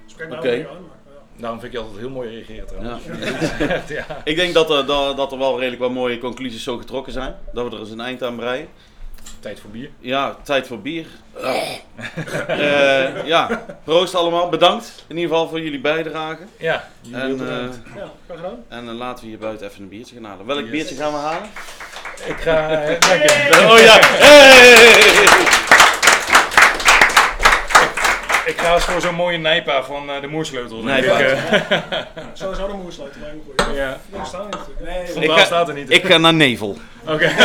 Spreek niet aan, maar ja. Daarom vind ik je altijd heel mooi reageren trouwens. Ja. ja. Ik denk dat er, dat, dat er wel redelijk wat mooie conclusies zo getrokken zijn. Dat we er eens een eind aan breien. Tijd voor bier. Ja, tijd voor bier. Eh, ja, proost allemaal. Bedankt in ieder geval voor jullie bijdrage. Ja, jullie En, eh. Ja, graag gedaan. en dan laten we hier buiten even een biertje gaan halen. Welk Yes. biertje gaan we halen? Ik ga... dank je. Oh ja, hey! Ik ga eens voor zo'n mooie Nijpa van eh, de Moersleutel. denk Nijpa. ik. Sowieso de moersluiten, lijkt me goed. ja. Ja, staan we natuurlijk. Nee, Ik Vandaag ga- staat er niet. Ik ga naar Nevel. Oké.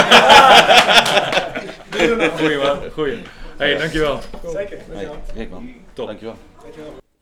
Goeie man. Goeie. Hey, dankjewel. zeker. Hey, Rick man, Top. dankjewel. Dankjewel.